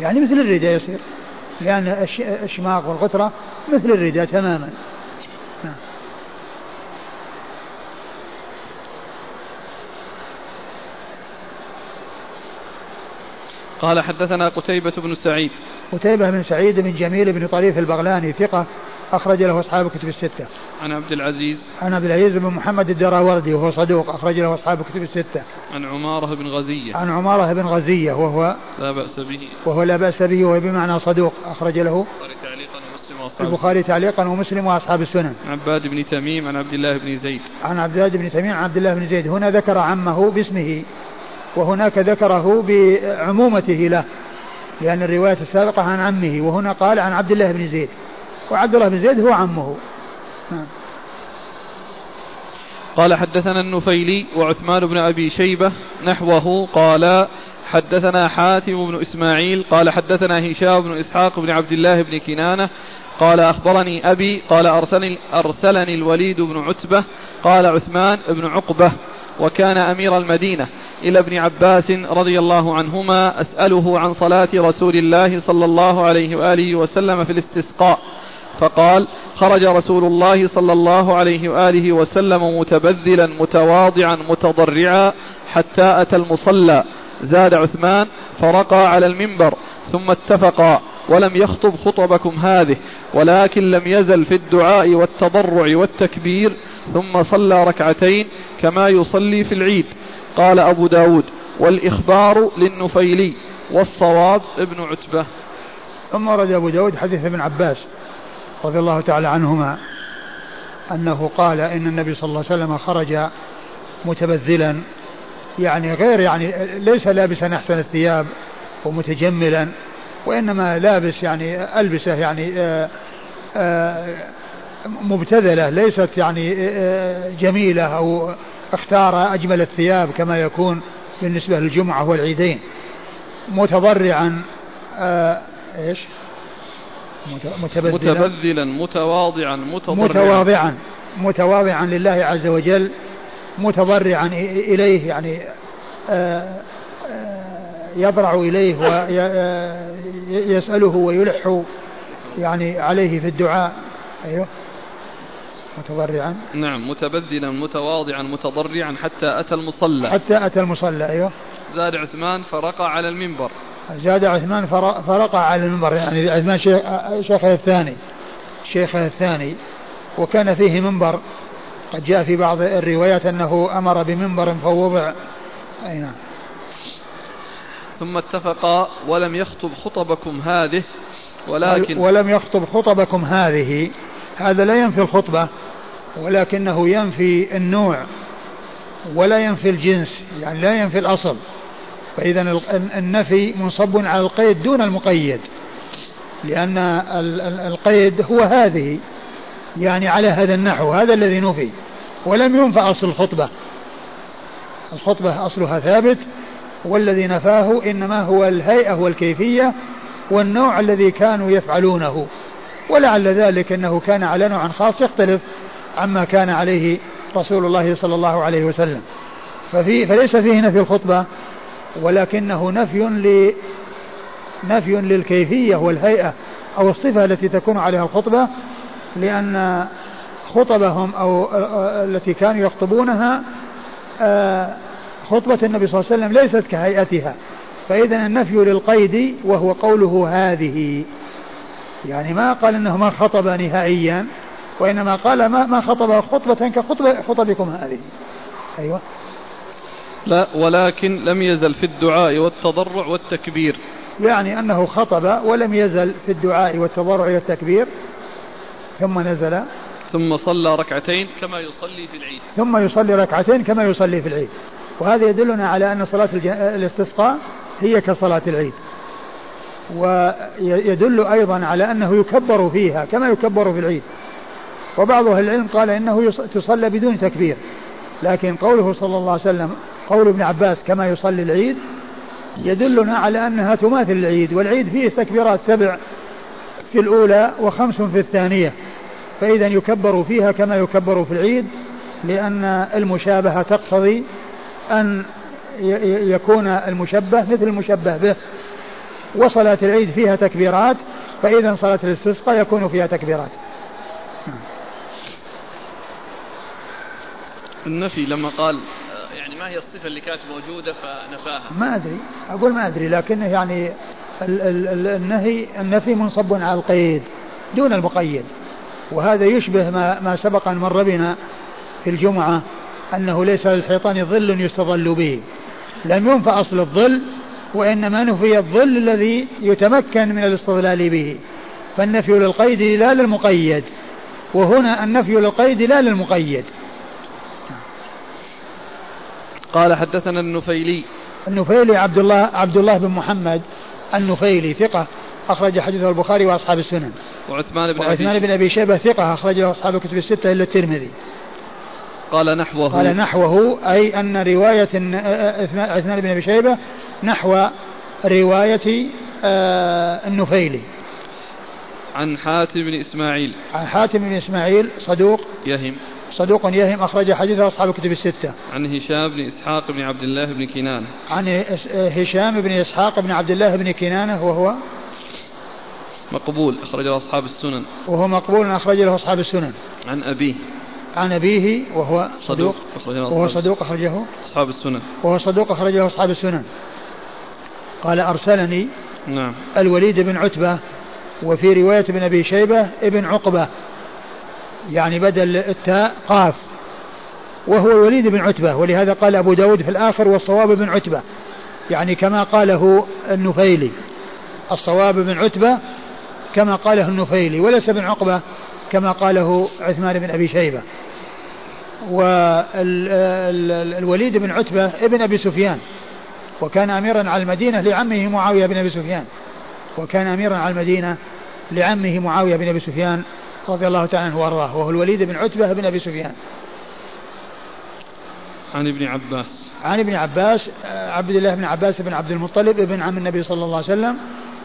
يعني مثل الرداء يصير لأن الشماغ والغترة مثل الرداء تماما نعم. قال حدثنا قتيبة بن سعيد قتيبة بن سعيد بن جميل بن طريف البغلاني ثقة أخرج له أصحاب الكتب الستة. عن عبد العزيز. عن عبد العزيز بن محمد الدراوردي وهو صدوق أخرج له أصحاب الكتب الستة. عن عمارة بن غزية. عن عمارة بن غزية وهو لا بأس به. وهو لا بأس به وهو بمعنى صدوق أخرج له. البخاري تعليقا ومسلم وأصحاب السنن. عن عباد بن تميم عن عبد الله بن زيد. عن عباد بن تميم عن عبد الله بن زيد هنا ذكر عمه باسمه وهناك ذكره بعمومته له لأن الرواية السابقة عن عمه وهنا قال عن عبد الله بن زيد وعبد الله بن زيد هو عمه نعم. قال حدثنا النفيلي وعثمان بن أبي شيبة نحوه قال حدثنا حاتم بن إسماعيل قال حدثنا هشام بن إسحاق بن عبد الله بن كنانة قال أخبرني أبي قال أرسلني, أرسلني الوليد بن عتبة قال عثمان بن عقبة وكان أمير المدينة. إلى ابن عباس رضي الله عنهما أسأله عن صلاة رسول الله صلى الله عليه وآله وسلم في الاستسقاء. فقال خرج رسول الله صلى الله عليه وآله وسلم متبذلا متواضعا متضرعا حتى أتى المصلى. زاد عثمان فرقى على المنبر ثم اتفقا. ولم يخطب خطبكم هذه ولكن لم يزل في الدعاء والتضرع والتكبير ثم صلى ركعتين كما يصلي في العيد. قال أبو داود والإخبار للنفيلي والصواب ابن عتبة. ثم ورد أبو داود حديث ابن عباس رضي الله تعالى عنهما أنه قال إن النبي صلى الله عليه وسلم خرج متبذلا يعني غير يعني ليس لابسا أحسن الثياب ومتجملا وإنما لابس يعني ألبسة يعني آآ آآ مبتذلة ليست يعني جميلة أو اختار أجمل الثياب كما يكون بالنسبة للجمعة والعيدين. متضرعا إيش؟ متبذلا. متبذلا متواضعا متضرعا. متواضعا متواضعا لله عز وجل متضرعا إليه يعني يضرع إليه ويسأله ويلح يعني عليه في الدعاء. أيوه. متضرعا. نعم متبذلا متواضعا متضرعا حتى أتى المصلى. حتى أتى المصلى أيوه. زاد عثمان فرقى على المنبر. زاد عثمان فرقى على المنبر يعني عثمان شيخ شيخه الثاني شيخه الثاني. وكان فيه منبر. قد جاء في بعض الروايات أنه أمر بمنبر فوضع. أي نعم. ثم اتفقا ولم يخطب خطبكم هذه ولكن ولم يخطب خطبكم هذه. هذا لا ينفي الخطبة ولكنه ينفي النوع ولا ينفي الجنس يعني لا ينفي الأصل. فإذا النفي منصب على القيد دون المقيد لأن القيد هو هذه يعني على هذا النحو هذا الذي نفي. ولم ينفى أصل الخطبة. الخطبة أصلها ثابت والذي نفاه إنما هو الهيئة والكيفية والنوع الذي كانوا يفعلونه. ولعل ذلك أنه كان على نوع خاص يختلف عما كان عليه رسول الله صلى الله عليه وسلم. ففي فليس فيه نفي الخطبة ولكنه نفي ل نفي للكيفية والهيئة أو الصفة التي تكون عليها الخطبة لأن خطبهم أو التي كانوا يخطبونها خطبة النبي صلى الله عليه وسلم ليست كهيئتها. فإذا النفي للقيد وهو قوله هذه. يعني ما قال إنه ما خطب نهائيا وإنما قال ما ما خطب خطبة كخطبة خطبكم هذه. أيوه. لا ولكن لم يزل في الدعاء والتضرع والتكبير. يعني أنه خطب ولم يزل في الدعاء والتضرع والتكبير ثم نزل. ثم صلى ركعتين كما يصلي في العيد. ثم يصلي ركعتين كما يصلي في العيد. وهذا يدلنا على أن صلاة الاستسقاء هي كصلاة العيد. ويدل أيضا على أنه يكبر فيها كما يكبر في العيد. وبعض أهل العلم قال إنه تصلى بدون تكبير. لكن قوله صلى الله عليه وسلم قول ابن عباس كما يصلي العيد يدلنا على أنها تماثل العيد. والعيد فيه تكبيرات سبع في الأولى وخمس في الثانية. فإذا يكبر فيها كما يكبر في العيد لأن المشابهة تقتضي أن يكون المشبه مثل المشبه به. وصلاة العيد فيها تكبيرات فإذا صلاة الاستسقاء يكون فيها تكبيرات. النفي لما قال يعني ما هي الصفة اللي كانت موجودة فنفاها؟ ما أدري أقول ما أدري لكنه يعني النهي النفي منصب على القيد دون المقيد. وهذا يشبه ما, ما سبق أن مر بنا في الجمعة. أنه ليس للحيطان ظل يستظل به. لم ينفى أصل الظل وإنما نفي الظل الذي يتمكن من الاستظلال به. فالنفي للقيد لا للمقيد وهنا النفي للقيد لا للمقيد. قال حدثنا النفيلي. النفيلي عبد الله عبد الله بن محمد النفيلي ثقة أخرج حديثه البخاري وأصحاب السنن. وعثمان بن وعثمان بن أبي شيبة ثقة أخرج له أصحاب الكتب الستة إلا الترمذي. قال نحوه قال نحوه أي أن رواية عثمان بن أبي شيبة نحو رواية آه، النفيلي عن حاتم بن إسماعيل عن حاتم بن إسماعيل صدوق يهم صدوق يهم أخرج حديثه أصحاب الكتب الستة. عن هشام بن إسحاق بن عبد الله بن كنانة. عن هشام بن إسحاق بن عبد الله بن كنانة وهو مقبول أخرج له أصحاب السنن. وهو مقبول أخرج له أصحاب السنن. عن أبيه. عن أبيه وهو صدوق. وهو صدوق أخرجه. أصحاب السنن. وهو صدوق أخرجه أصحاب السنن. قال أرسلني نعم. الوليد بن عتبة وفي رواية ابن أبي شيبة ابن عقبة. يعني بدل التاء قاف. وهو الوليد بن عتبة. ولهذا قال أبو داود في الآخر والصواب بن عتبة. يعني كما قاله النفيلي. الصواب بن عتبة كما قاله النفيلي. وليس بن عقبة كما قاله عثمان بن أبي شيبة. والوليد بن عتبة ابن أبي سفيان وكان أميرا على المدينة لعمه معاوية بن أبي سفيان وكان أميرا على المدينة لعمه معاوية بن أبي سفيان رضي الله تعالى عنه وأرضاه وهو الوليد بن عتبة بن أبي سفيان عن ابن عباس عن ابن عباس عبد الله بن عباس بن عبد المطلب ابن عم النبي صلى الله عليه وسلم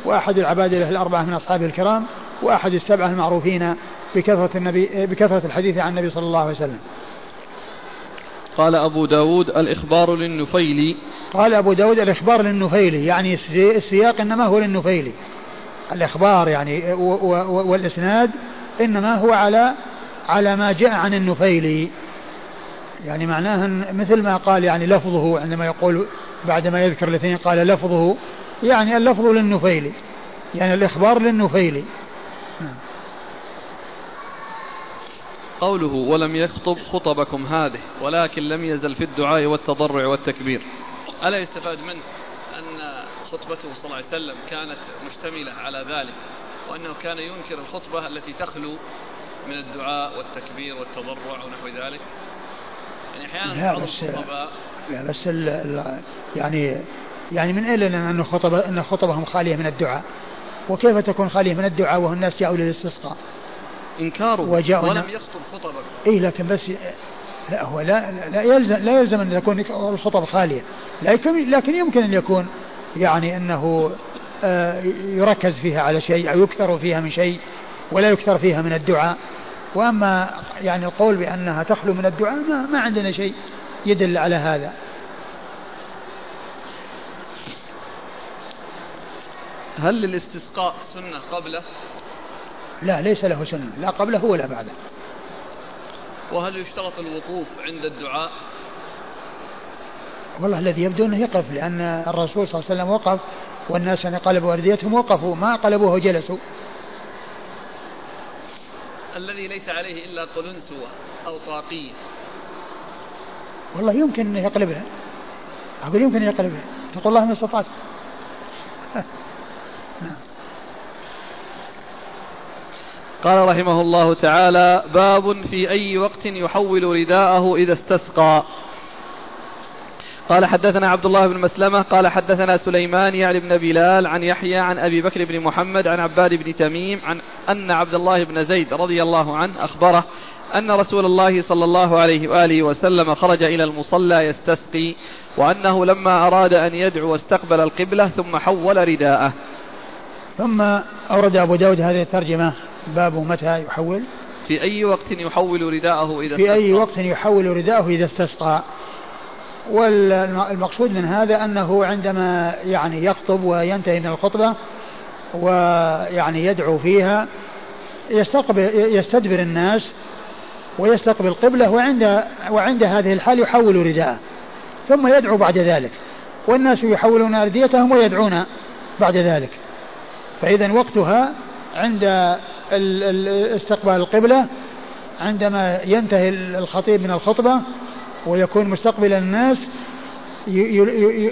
وأحد العبادلة الأربعة من أصحابه الكرام وأحد السبعة المعروفين بكثرة النبي بكثرة الحديث عن النبي صلى الله عليه وسلم. قال أبو داود الإخبار للنفيلي. قال أبو داود الإخبار للنفيلي يعني السياق إنما هو للنفيلي. الإخبار يعني والإسناد إنما هو على على ما جاء عن النفيلي. يعني معناه مثل ما قال يعني لفظه عندما يقول بعدما يذكر الاثنين قال لفظه يعني اللفظ للنفيلي. يعني الإخبار للنفيلي. قوله ولم يخطب خطبكم هذه ولكن لم يزل في الدعاء والتضرع والتكبير. ألا يستفاد منه أن خطبته صلى الله عليه وسلم كانت مشتملة على ذلك وأنه كان ينكر الخطبة التي تخلو من الدعاء والتكبير والتضرع ونحو ذلك؟ يعني أحيانا بعض الخطباء لا بس ال ال يعني يعني من أين لنا أن خطب أن خطبهم خالية من الدعاء؟ وكيف تكون خالية من الدعاء وهو الناس جاءوا للاستسقاء؟ إنكاره ولم يخطب خطبك. إيه لكن بس لا هو لا لا يلزم لا يلزم أن تكون الخطب خالية. لكن لكن يمكن أن يكون يعني أنه آه، يركز فيها على شيء أو يكثر فيها من شيء ولا يكثر فيها من الدعاء. وأما يعني القول بأنها تخلو من الدعاء ما, ما عندنا شيء يدل على هذا. هل للاستسقاء سنة قبله؟ لا ليس له سنة لا قبله ولا بعده. وهل يشترط الوقوف عند الدعاء؟ والله الذي يبدو إنه يقف لأن الرسول صلى الله عليه وسلم وقف والناس يعني قلبوا أرديتهم وقفوا ما قلبوه وجلسوا الذي ليس عليه إلا قلنسوه أو طاقيه والله يمكن إنه يقلبها أقول يمكن ان يقلبها تقول الله ما استطعت. قال رحمه الله تعالى باب في أي وقت يحول رداءه إذا استسقى. قال حدثنا عبد الله بن مسلمة قال حدثنا سليمان يعني بن بلال عن يحيى عن أبي بكر بن محمد عن عباد بن تميم عن أن عبد الله بن زيد رضي الله عنه أخبره أن رسول الله صلى الله عليه وآله وسلم خرج إلى المصلى يستسقي وأنه لما أراد أن يدعو استقبل القبلة ثم حول رداءه. ثم أورد أبو داود هذه الترجمة باب متى يحول؟ في أي وقت يحول رداءه إذا في أي وقت يحول رداءه إذا استسقى. والمقصود من هذا أنه عندما يعني يخطب وينتهي من الخطبة ويعني يدعو فيها يستقبل يستدبر الناس ويستقبل القبلة وعند وعند هذه الحال يحول رداءه. ثم يدعو بعد ذلك. والناس يحولون أرديتهم ويدعون بعد ذلك. فإذا وقتها عند استقبال القبلة عندما ينتهي الخطيب من الخطبة ويكون مستقبل الناس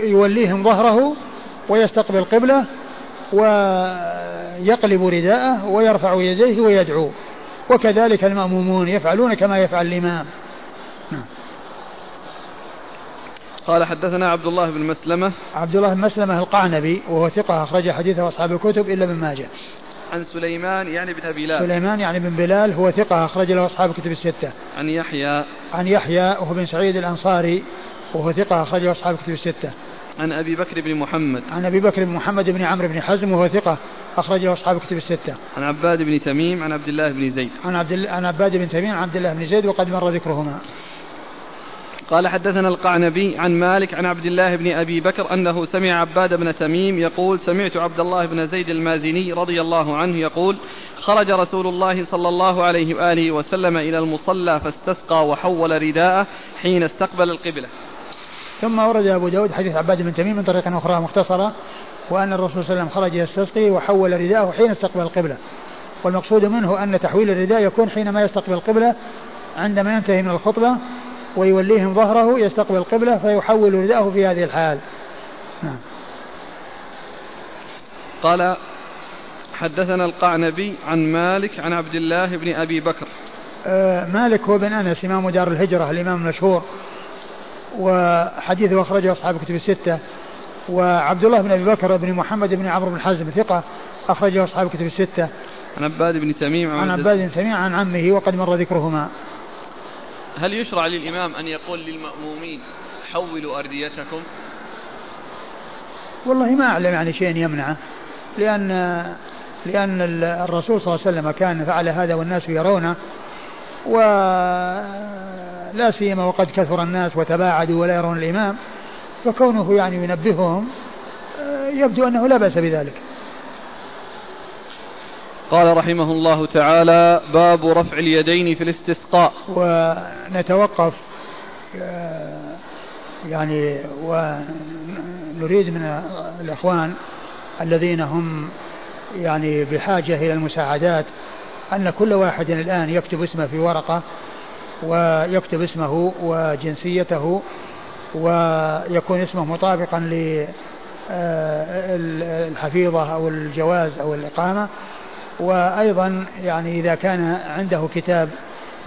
يوليهم ظهره ويستقبل القبلة ويقلب رداءه ويرفع يديه ويدعو. وكذلك المأمومون يفعلون كما يفعل الإمام. نعم. قال حدثنا عبد الله بن مسلمة. عبد الله بن مسلمة القعنبي وهو ثقة أخرج حديثه أصحاب الكتب إلا ابن ماجه. عن سليمان يعني بن أبي بلال سليمان يعني بن بلال هو ثقة أخرج له أصحاب الكتب الستة. عن يحيى. عن يحيى وهو بن سعيد الأنصاري وهو ثقة أخرج له أصحاب الكتب الستة. عن أبي بكر بن محمد. عن أبي بكر بن محمد بن عمرو بن حزم وهو ثقة أخرج له أصحاب الكتب الستة. عن عباد بن تميم عن عبد الله بن زيد. عن عبد عن عباد بن تميم عن عبد الله بن زيد وقد مر ذكرهما. قال حدثنا القعنبي عن مالك عن عبد الله بن أبي بكر أنه سمع عباد بن تميم يقول سمعت عبد الله بن زيد المازني رضي الله عنه يقول خرج رسول الله صلى الله عليه وآله وسلم إلى المصلى فاستسقى وحول رداءه حين استقبل القبلة. ثم ورد أبو داود حديث عباد بن تميم من طريق أخرى مختصرة وأن الرسول صلى الله عليه وسلم خرج يستسقي وحول رداءه حين استقبل القبلة. والمقصود منه أن تحويل الرداء يكون حينما يستقبل القبلة عندما ينتهي من الخطبة ويوليهم ظهره يستقبل القبلة فيحول رداءه في هذه الحال. نعم. قال حدثنا القعنبي عن مالك عن عبد الله بن أبي بكر. آه مالك هو بن أنس إمام دار الهجرة الإمام المشهور وحديثه أخرجه أصحاب الكتب الستة. وعبد الله بن أبي بكر بن محمد بن عمرو بن حزم ثقة أخرجه أصحاب الكتب الستة. عن عباد بن تميم عن عباد بن تميم عن عمه وقد مر ذكرهما. هل يشرع للإمام أن يقول للمأمومين حولوا أرديتكم؟ والله ما أعلم يعني شيء يمنعه لأن لأن الرسول صلى الله عليه وسلم كان فعل هذا والناس يرونه ولا سيما وقد كثر الناس وتباعدوا ولا يرون الإمام فكونه يعني ينبههم يبدو أنه لا بأس بذلك. قال رحمه الله تعالى باب رفع اليدين في الاستسقاء. ونتوقف آه، يعني ونريد من الإخوان الذين هم يعني بحاجة إلى المساعدات أن كل واحد الآن يكتب اسمه في ورقة ويكتب اسمه وجنسيته ويكون اسمه مطابقا للحفيظة أو الجواز أو الإقامة. وأيضا يعني إذا كان عنده كتاب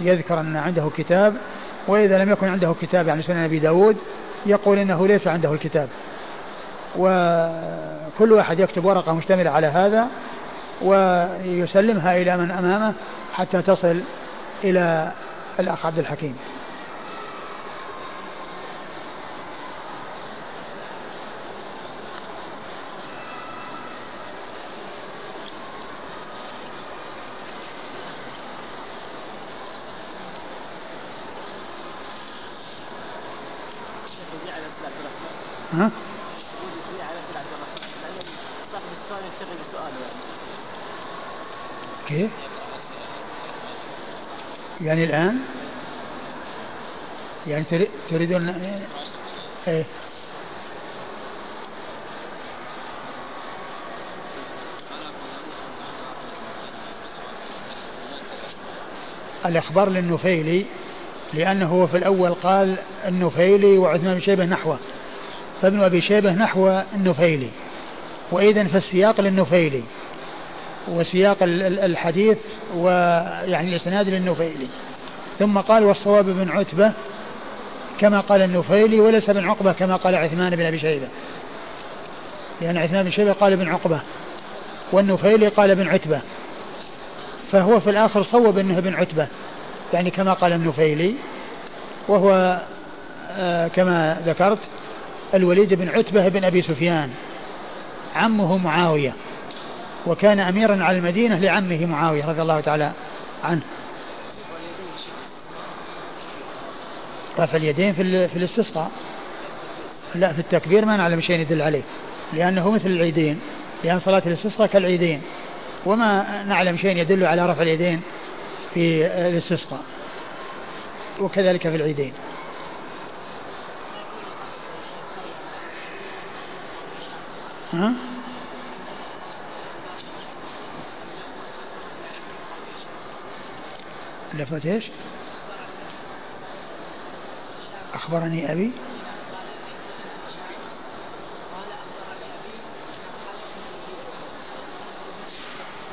يذكر أن عنده كتاب وإذا لم يكن عنده كتاب يعني سنن أبي داود يقول إنه ليس عنده الكتاب. وكل واحد يكتب ورقة مشتملة على هذا ويسلمها إلى من أمامه حتى تصل إلى الأخ عبد الحكيم ها؟ كيف؟ يعني الآن؟ يعني تريدون إيه. الإخبار للنفيلي لأنه في الأول قال النفيلي وعثمان بن شيبة نحوه. فابن أبي شيبة نحو النفيلي. وإذا فالسياق للنفيلي. وسياق الحديث ويعني الإسناد للنفيلي. ثم قال والصواب بن عتبة كما قال النفيلي وليس بن عقبة كما قال عثمان بن أبي شيبة. لأن عثمان بن شيبة قال ابن عقبة والنفيلي قال ابن عتبة. فهو في الآخر صوب أنه ابن عتبة. يعني كما قال النفيلي وهو آه كما ذكرت الوليد بن عتبة بن أبي سفيان. عمه معاوية. وكان أميرا على المدينة لعمه معاوية رضي الله تعالى عنه. رفع اليدين في, في الاستسقاء. لا في التكبير ما نعلم شيء يدل عليه لأنه مثل العيدين لأن صلاة الاستسقاء كالعيدين وما نعلم شيء يدل على رفع اليدين في الاستسقاء وكذلك في العيدين. ها؟ لفت إيش؟ أخبرني أبي.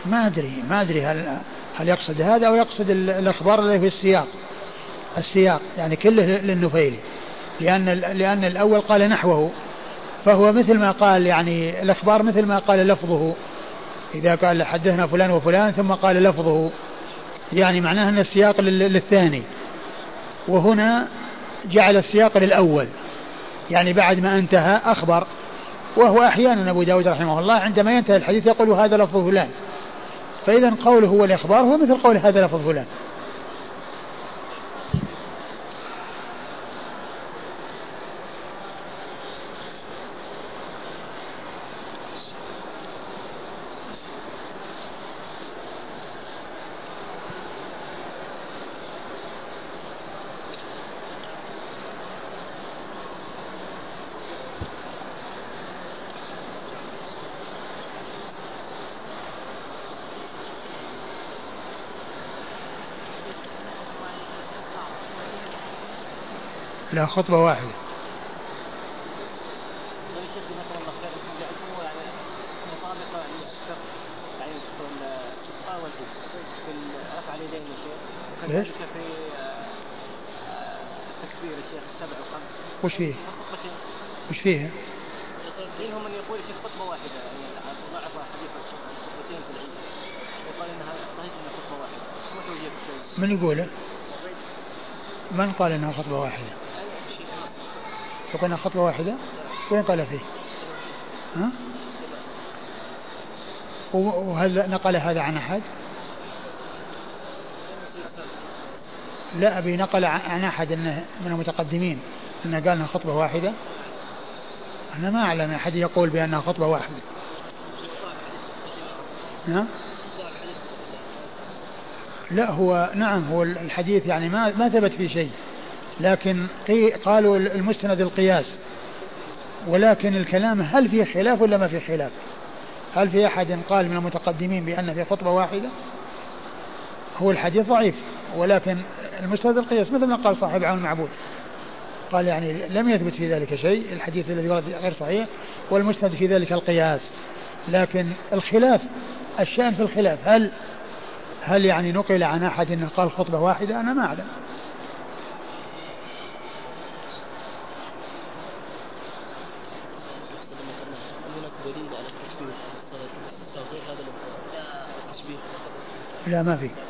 ما أدري ما أدري هل هل يقصد هذا أو يقصد الأخبار اللي في السياق. السياق يعني كله للنفيلي. لأن لأن الأول قال نحوه فهو مثل ما قال يعني الأخبار مثل ما قال لفظه. إذا قال حدثنا فلان وفلان ثم قال لفظه. يعني معناه أن السياق للثاني. وهنا جعل السياق للأول. يعني بعد ما انتهى أخبر. وهو أحيانا أبو داود رحمه الله عندما ينتهي الحديث يقول هذا لفظ فلان. فإذا قوله هو الإخبار هو مثل قول هذا لفظ فلان لا خطبة واحدة ليش؟ وش فيه؟ وش فيها؟ منهم من يقول الشيخ خطبة واحدة يعني ضعف حديث خطبتين في العيد انها صحيح انها خطبة واحدة ما توجيه من يقوله؟ من قال إنها خطبة واحدة؟ فقلنا خطوة واحدة وين قال فيه؟ ها؟ وهل نقل هذا عن أحد؟ لا أبي نقل عن أحد أنه من المتقدمين أنه قال أنها خطبة واحدة. أنا ما أعلم أحد يقول بأنها خطبة واحدة. ها؟ لا هو نعم هو الحديث يعني ما ما ثبت فيه شيء. لكن قالوا المستند القياس. ولكن الكلام هل في خلاف ولا ما في خلاف؟ هل في أحد قال من المتقدمين بأن في خطبة واحدة؟ هو الحديث ضعيف ولكن المستند القياس مثل ما قال صاحب عون المعبود. قال يعني لم يثبت في ذلك شيء الحديث الذي ورد غير صحيح والمستند في ذلك القياس. لكن الخلاف الشأن في الخلاف هل هل يعني نقل عن أحد أنه قال خطبة واحدة؟ أنا ما أعلم. لا ما في.